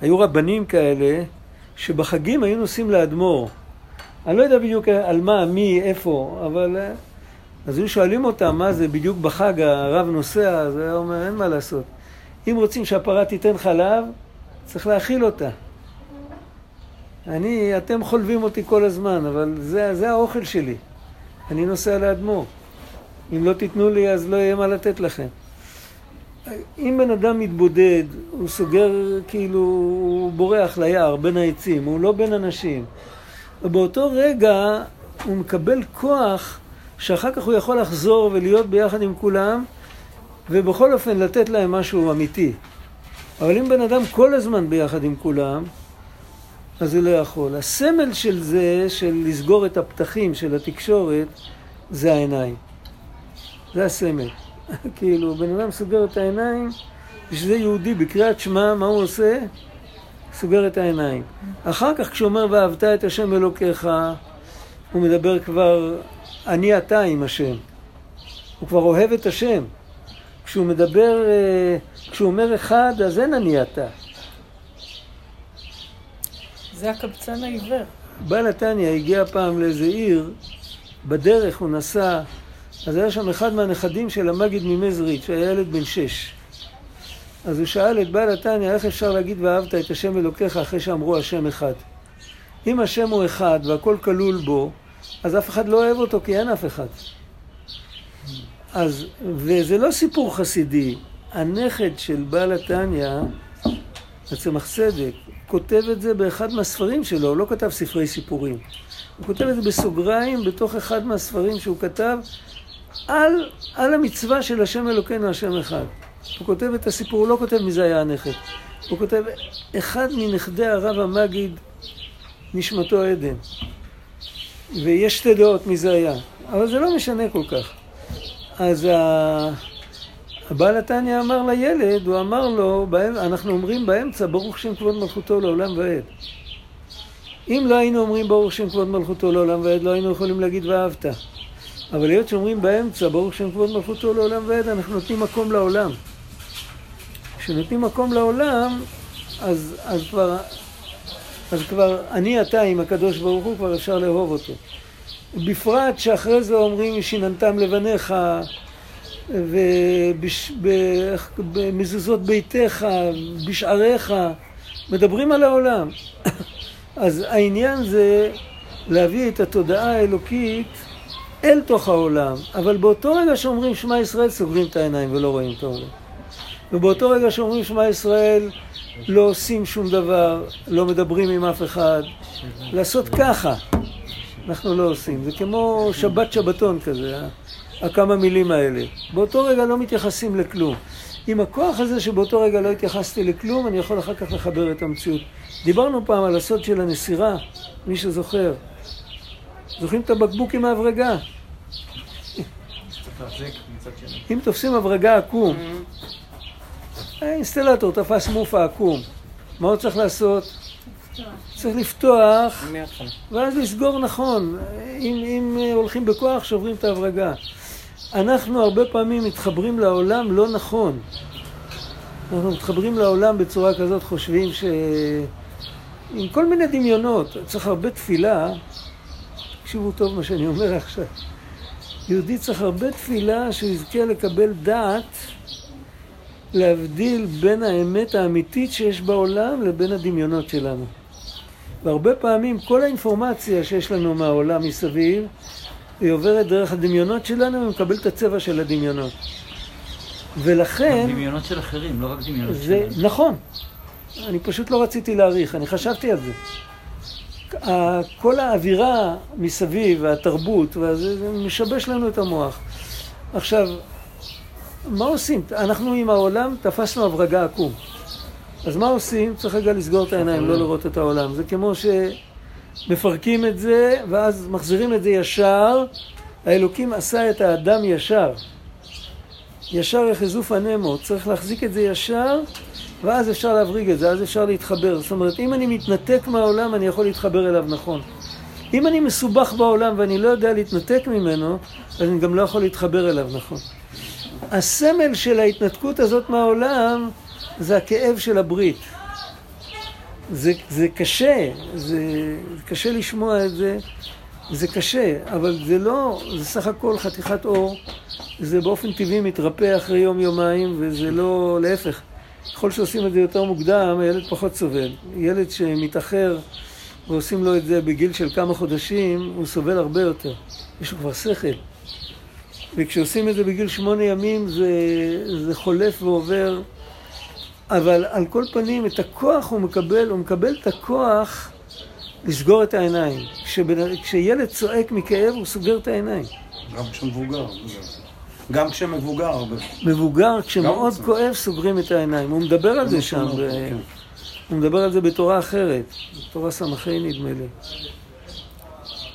היו רבנים כאלה, שבחגים היו נוסעים לאדמו"ר. אני לא יודע בדיוק על מה, מי, איפה, אבל... אה, אז היו שואלים אותם, מה זה, בדיוק בחג הרב נוסע, אז היה אומר, אין מה לעשות. אם רוצים שהפרה תיתן חלב, צריך להאכיל אותה. אני, אתם חולבים אותי כל הזמן, אבל זה, זה האוכל שלי. אני נוסע לאדמו"ר. אם לא תיתנו לי, אז לא יהיה מה לתת לכם. אם בן אדם מתבודד, הוא סוגר, כאילו, הוא בורח ליער בין העצים, הוא לא בין אנשים. ובאותו רגע הוא מקבל כוח שאחר כך הוא יכול לחזור ולהיות ביחד עם כולם, ובכל אופן לתת להם משהו אמיתי. אבל אם בן אדם כל הזמן ביחד עם כולם, אז הוא לא יכול. הסמל של זה, של לסגור את הפתחים של התקשורת, זה העיניים. זה הסמל. כאילו, בן אדם סוגר את העיניים, ושזה יהודי בקריאת שמע, מה הוא עושה? סוגר את העיניים. אחר כך כשהוא אומר ואהבת את השם אלוקיך, הוא מדבר כבר אני אתה עם השם. הוא כבר אוהב את השם. כשהוא מדבר, אה, כשהוא אומר אחד, אז אין אני אתה. זה הקבצן העיוור. בעל התניא הגיע פעם לאיזה עיר, בדרך הוא נסע, אז היה שם אחד מהנכדים של המגיד ממזריץ', שהיה ילד בן שש. אז הוא שאל את בעל התניא, איך אפשר להגיד ואהבת את השם אלוקיך אחרי שאמרו השם אחד? אם השם הוא אחד והכל כלול בו, אז אף אחד לא אוהב אותו כי אין אף אחד. אז, וזה לא סיפור חסידי. הנכד של בעל התניא, הצמח צדק, כותב את זה באחד מהספרים שלו, הוא לא כתב ספרי סיפורים. הוא כותב את זה בסוגריים בתוך אחד מהספרים שהוא כתב על, על המצווה של השם אלוקינו, השם אחד. הוא כותב את הסיפור, הוא לא כותב מי זה היה הנכד. הוא כותב, אחד מנכדי הרב המגיד, נשמתו עדן. ויש שתי דעות מי זה היה, אבל זה לא משנה כל כך. אז ה... הבעל התניא אמר לילד, הוא אמר לו, אנחנו אומרים באמצע, ברוך שם כבוד מלכותו לעולם ועד. אם לא היינו אומרים ברוך שם כבוד מלכותו לעולם ועד, לא היינו יכולים להגיד ואהבת. אבל היות שאומרים באמצע, ברוך שם כבוד מלכותו לעולם ועד, אנחנו נותנים מקום לעולם. כשנותנים מקום לעולם, אז, אז כבר, אז כבר אני אתה עם הקדוש ברוך הוא, כבר אפשר לאהוב אותו. בפרט שאחרי זה אומרים שיננתם לבניך ובמזוזות ביתך, בשעריך, מדברים על העולם. אז העניין זה להביא את התודעה האלוקית אל תוך העולם, אבל באותו רגע שאומרים שמע ישראל סוגרים את העיניים ולא רואים את העולם. ובאותו רגע שאומרים שמע ישראל לא עושים שום דבר, לא מדברים עם אף אחד, לעשות ככה, אנחנו לא עושים. זה כמו שבת שבתון כזה, אה? הכמה מילים האלה. באותו רגע לא מתייחסים לכלום. עם הכוח הזה שבאותו רגע לא התייחסתי לכלום, אני יכול אחר כך לחבר את המציאות. דיברנו פעם על הסוד של הנסירה, מי שזוכר. זוכרים את הבקבוק עם ההברגה? אם תופסים הברגה עקום, האינסטלטור תפס מופע עקום, מה הוא צריך לעשות? צריך לפתוח, ואז לסגור נכון. אם, אם הולכים בכוח, שוברים את ההברגה. אנחנו הרבה פעמים מתחברים לעולם לא נכון. אנחנו מתחברים לעולם בצורה כזאת, חושבים ש... עם כל מיני דמיונות. צריך הרבה תפילה. תקשיבו טוב מה שאני אומר עכשיו. יהודי צריך הרבה תפילה שהוא יזכה לקבל דעת להבדיל בין האמת האמיתית שיש בעולם לבין הדמיונות שלנו. והרבה פעמים כל האינפורמציה שיש לנו מהעולם מסביב, היא עוברת דרך הדמיונות שלנו ומקבל את הצבע של הדמיונות. ולכן... דמיונות של אחרים, לא רק דמיונות זה, שלנו. נכון. אני פשוט לא רציתי להעריך, אני חשבתי על זה. כל האווירה מסביב, והתרבות, וזה, זה משבש לנו את המוח. עכשיו, מה עושים? אנחנו עם העולם תפסנו הברגה עקום. אז מה עושים? צריך רגע לסגור את העיניים, לא לראות את העולם. זה כמו שמפרקים את זה, ואז מחזירים את זה ישר. האלוקים עשה את האדם ישר. ישר יחזו פנימו. צריך להחזיק את זה ישר, ואז אפשר להבריג את זה, אז אפשר להתחבר. זאת אומרת, אם אני מתנתק מהעולם, אני יכול להתחבר אליו נכון. אם אני מסובך בעולם ואני לא יודע להתנתק ממנו, אז אני גם לא יכול להתחבר אליו נכון. הסמל של ההתנתקות הזאת מהעולם זה הכאב של הברית. זה, זה קשה, זה, זה קשה לשמוע את זה, זה קשה, אבל זה לא, זה סך הכל חתיכת אור, זה באופן טבעי מתרפא אחרי יום-יומיים, וזה לא, להפך. ככל שעושים את זה יותר מוקדם, הילד פחות סובל. ילד שמתאחר ועושים לו את זה בגיל של כמה חודשים, הוא סובל הרבה יותר. יש לו כבר שכל. וכשעושים את זה בגיל שמונה ימים זה, זה חולף ועובר אבל על כל פנים, את הכוח הוא מקבל, הוא מקבל את הכוח לסגור את העיניים. כשבנ... כשילד צועק מכאב, הוא סוגר את העיניים. גם כשמבוגר. גם כשמבוגר. מבוגר, כשמאוד כואב, סוגרים את העיניים. הוא מדבר על זה שם. ו... כן. הוא מדבר על זה בתורה אחרת. בתורה סמכי נדמה לי.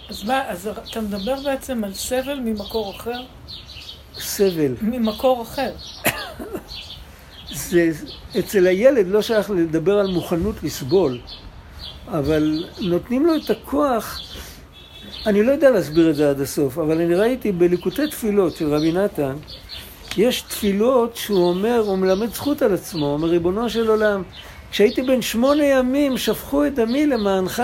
אז מה, אז אתה מדבר בעצם על סבל ממקור אחר? סבל. ממקור אחר. זה, אצל הילד לא שייך לדבר על מוכנות לסבול, אבל נותנים לו את הכוח, אני לא יודע להסביר את זה עד הסוף, אבל אני ראיתי בליקוטי תפילות של רבי נתן, יש תפילות שהוא אומר, הוא מלמד זכות על עצמו, הוא אומר, ריבונו של עולם, כשהייתי בן שמונה ימים שפכו את דמי למענך.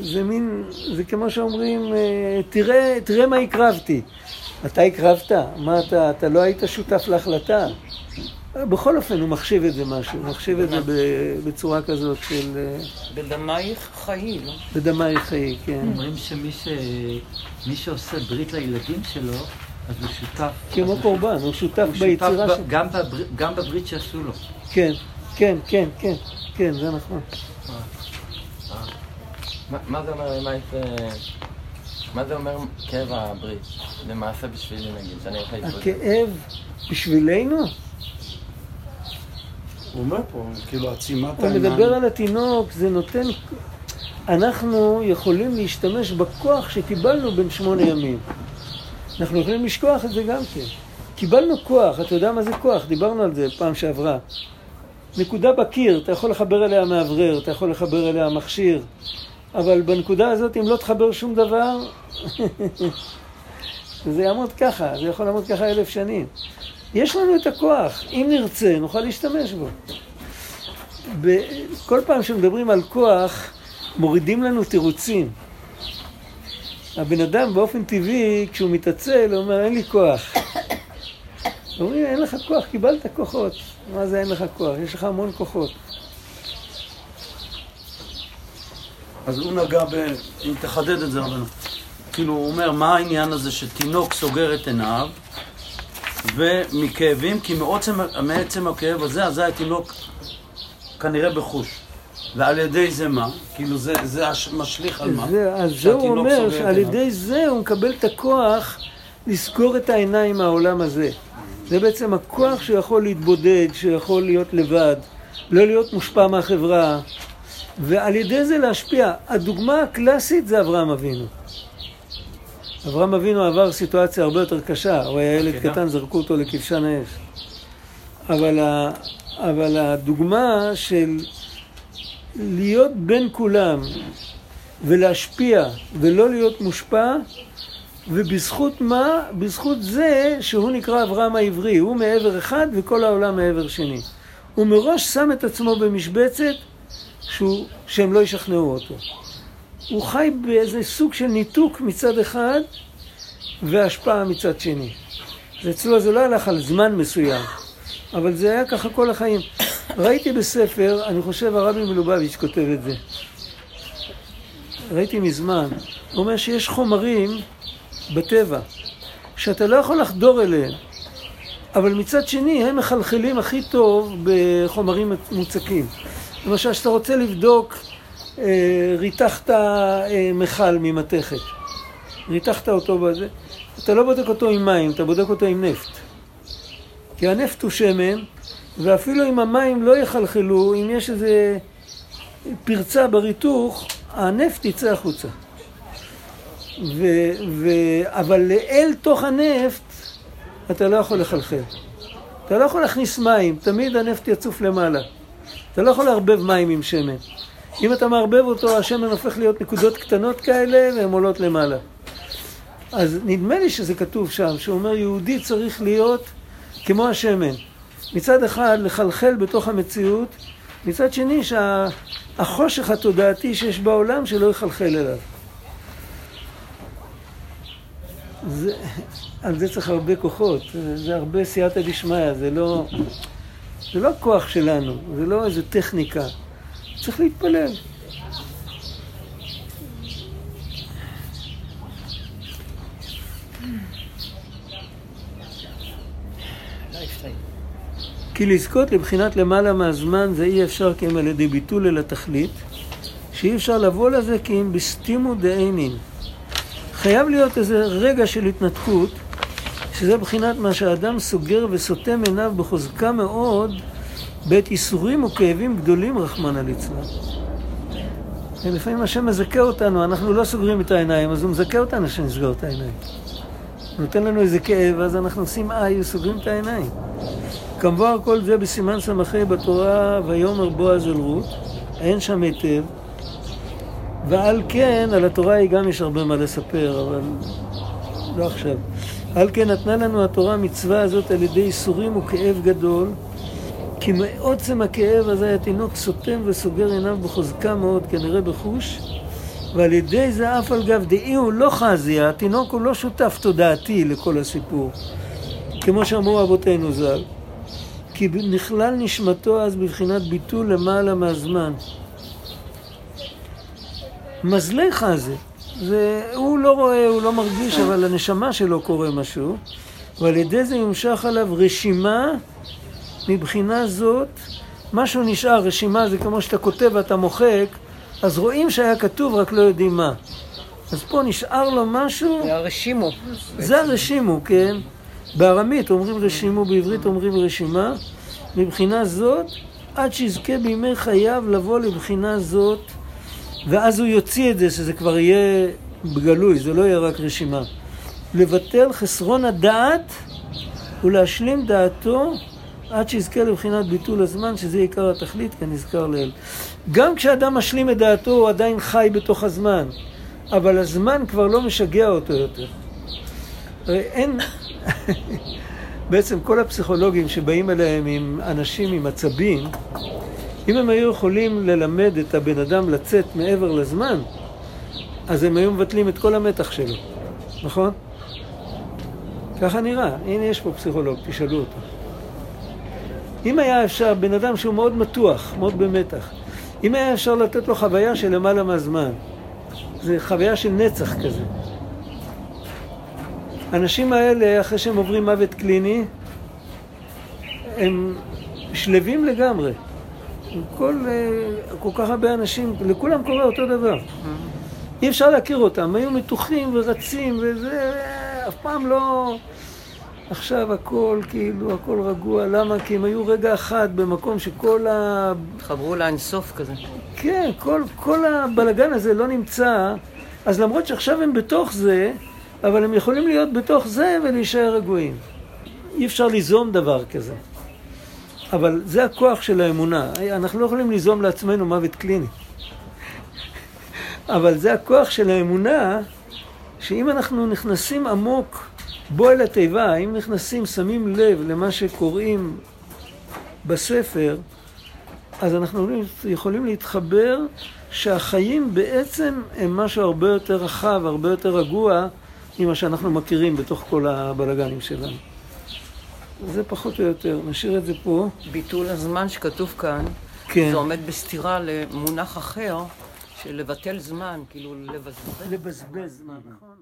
זה מין, זה כמו שאומרים, אה, תראה, תראה מה הקרבתי. אתה הקרבת? מה אתה, אתה לא היית שותף להחלטה? בכל אופן, הוא מחשיב את זה משהו, הוא מחשיב את זה בצורה כזאת של... אה, בדמייך חיי, לא? בדמייך חיי, כן. אומרים שמי ש... מי שעושה ברית לילדים שלו, אז הוא שותף. כמו קורבן, הוא שותף ביצירה שלו. גם, בבר... גם בברית שעשו לו. כן, כן, כן, כן, כן, זה נכון. מה זה אומר, מה זה אומר כאב הברית? למעשה בשבילי נגיד, שאני הולך להתמודד. הכאב בשבילנו? הוא אומר פה, כאילו עצימת הוא העיניים. מדבר על התינוק, זה נותן... אנחנו יכולים להשתמש בכוח שקיבלנו בין שמונה ימים. אנחנו יכולים לשכוח את זה גם כן. קיבלנו כוח, אתה יודע מה זה כוח? דיברנו על זה פעם שעברה. נקודה בקיר, אתה יכול לחבר אליה מאוורר, אתה יכול לחבר אליה מכשיר, אבל בנקודה הזאת, אם לא תחבר שום דבר, זה יעמוד ככה, זה יכול לעמוד ככה אלף שנים. יש לנו את הכוח, אם נרצה, נוכל להשתמש בו. כל פעם שמדברים על כוח, מורידים לנו תירוצים. הבן אדם באופן טבעי, כשהוא מתעצל, הוא אומר, אין לי כוח. אומרים, אין לך כוח, קיבלת כוחות. מה זה אין לך כוח? יש לך המון כוחות. אז הוא נגע ב... אם תחדד את זה רבנו. כאילו, הוא אומר, מה העניין הזה שתינוק סוגר את עיניו, ומכאבים, כי מעוצם, מעצם הכאב הזה, אזי התינוק כנראה בחוש. ועל ידי זה מה? כאילו, זה, זה משליך על מה? זה, אז זה הוא אומר, שעל. ידי זה הוא מקבל את הכוח לסגור את העיניים מהעולם הזה. זה בעצם הכוח שהוא יכול להתבודד, שהוא יכול להיות לבד, לא להיות מושפע מהחברה, ועל ידי זה להשפיע. הדוגמה הקלאסית זה אברהם אבינו. אברהם אבינו עבר סיטואציה הרבה יותר קשה, הוא היה ילד כן. קטן, זרקו אותו לכבשן האש. אבל, ה, אבל הדוגמה של להיות בין כולם ולהשפיע ולא להיות מושפע, ובזכות מה? בזכות זה שהוא נקרא אברהם העברי, הוא מעבר אחד וכל העולם מעבר שני. הוא מראש שם את עצמו במשבצת שהוא, שהם לא ישכנעו אותו. הוא חי באיזה סוג של ניתוק מצד אחד והשפעה מצד שני. ואצלו זה לא הלך על זמן מסוים, אבל זה היה ככה כל החיים. ראיתי בספר, אני חושב הרבי מלובביץ' כותב את זה. ראיתי מזמן, הוא אומר שיש חומרים בטבע שאתה לא יכול לחדור אליהם, אבל מצד שני הם מחלחלים הכי טוב בחומרים מוצקים. למשל, כשאתה רוצה לבדוק, אה, ריתחת אה, מכל ממתכת, ריתחת אותו בזה, אתה לא בודק אותו עם מים, אתה בודק אותו עם נפט. כי הנפט הוא שמן, ואפילו אם המים לא יחלחלו, אם יש איזה פרצה בריתוך, הנפט יצא החוצה. ו, ו, אבל אל תוך הנפט אתה לא יכול לחלחל. אתה לא יכול להכניס מים, תמיד הנפט יצוף למעלה. אתה לא יכול לערבב מים עם שמן. אם אתה מערבב אותו, השמן הופך להיות נקודות קטנות כאלה והן עולות למעלה. אז נדמה לי שזה כתוב שם, שהוא אומר יהודי צריך להיות כמו השמן. מצד אחד לחלחל בתוך המציאות, מצד שני שהחושך התודעתי שיש בעולם שלא יחלחל אליו. זה, על זה צריך הרבה כוחות, זה הרבה סייעתא דשמיא, זה לא, זה לא כוח שלנו, זה לא איזה טכניקה, צריך להתפלל. כי לזכות לבחינת למעלה מהזמן זה אי אפשר כי אם על ידי ביטול אל התכלית, שאי אפשר לבוא לזה כי אם בסתימו דאינין. חייב להיות איזה רגע של התנתקות, שזה בחינת מה שהאדם סוגר וסותם עיניו בחוזקה מאוד בעת ייסורים וכאבים גדולים, רחמנא ליצלן. ולפעמים השם מזכה אותנו, אנחנו לא סוגרים את העיניים, אז הוא מזכה אותנו שנסגור את העיניים. הוא נותן לנו איזה כאב, אז אנחנו עושים איי וסוגרים את העיניים. כמובן כל זה בסימן סמכי בתורה, ויאמר בועז אל רות, אין שם היטב. ועל כן, על התורה היא גם יש הרבה מה לספר, אבל לא עכשיו. על כן נתנה לנו התורה מצווה הזאת על ידי ייסורים וכאב גדול, כי מעוצם הכאב הזה התינוק סותם וסוגר עיניו בחוזקה מאוד, כנראה בחוש, ועל ידי זה אף על גב דאי הוא לא חזי, התינוק הוא לא שותף תודעתי לכל הסיפור, כמו שאמרו אבותינו ז"ל. כי נכלל נשמתו אז בבחינת ביטול למעלה מהזמן. מזלי זה, הוא לא רואה, הוא לא מרגיש, אבל הנשמה שלו קורה משהו, ועל ידי זה ימשך עליו רשימה מבחינה זאת, משהו נשאר, רשימה זה כמו שאתה כותב ואתה מוחק, אז רואים שהיה כתוב, רק לא יודעים מה. אז פה נשאר לו משהו, זה הרשימו. זה הרשימו, כן? בארמית אומרים רשימו, בעברית אומרים רשימה. מבחינה זאת, עד שיזכה בימי חייו לבוא לבחינה זאת, ואז הוא יוציא את זה, שזה כבר יהיה בגלוי, זה לא יהיה רק רשימה. לבטל חסרון הדעת ולהשלים דעתו עד שיזכה לבחינת ביטול הזמן, שזה עיקר התכלית, כנזכר לעיל. גם כשאדם משלים את דעתו, הוא עדיין חי בתוך הזמן, אבל הזמן כבר לא משגע אותו יותר. הרי אין... בעצם כל הפסיכולוגים שבאים אליהם עם אנשים עם עצבים, אם הם היו יכולים ללמד את הבן אדם לצאת מעבר לזמן, אז הם היו מבטלים את כל המתח שלו, נכון? ככה נראה. הנה יש פה פסיכולוג, תשאלו אותו. אם היה אפשר, בן אדם שהוא מאוד מתוח, מאוד במתח, אם היה אפשר לתת לו חוויה של למעלה מהזמן, זה חוויה של נצח כזה. האנשים האלה, אחרי שהם עוברים מוות קליני, הם שלווים לגמרי. כל, אה, כל כך הרבה אנשים, לכולם קורה אותו דבר. אי אפשר להכיר אותם, היו מתוחים ורצים וזה, אף פעם לא... עכשיו הכל כאילו, הכל רגוע, למה? כי הם היו רגע אחד במקום שכל ה... התחברו לאינסוף כזה. כן, כל, כל הבלגן הזה לא נמצא, אז למרות שעכשיו הם בתוך זה, אבל הם יכולים להיות בתוך זה ולהישאר רגועים. אי אפשר ליזום דבר כזה. אבל זה הכוח של האמונה. אנחנו לא יכולים ליזום לעצמנו מוות קליני. אבל זה הכוח של האמונה, שאם אנחנו נכנסים עמוק בו אל התיבה, אם נכנסים, שמים לב למה שקוראים בספר, אז אנחנו יכולים להתחבר שהחיים בעצם הם משהו הרבה יותר רחב, הרבה יותר רגוע ממה שאנחנו מכירים בתוך כל הבלגנים שלנו. זה פחות או יותר, נשאיר את זה פה. ביטול הזמן שכתוב כאן, כן. זה עומד בסתירה למונח אחר של לבטל זמן, כאילו לבזבז. לבזבז זמן, נכון.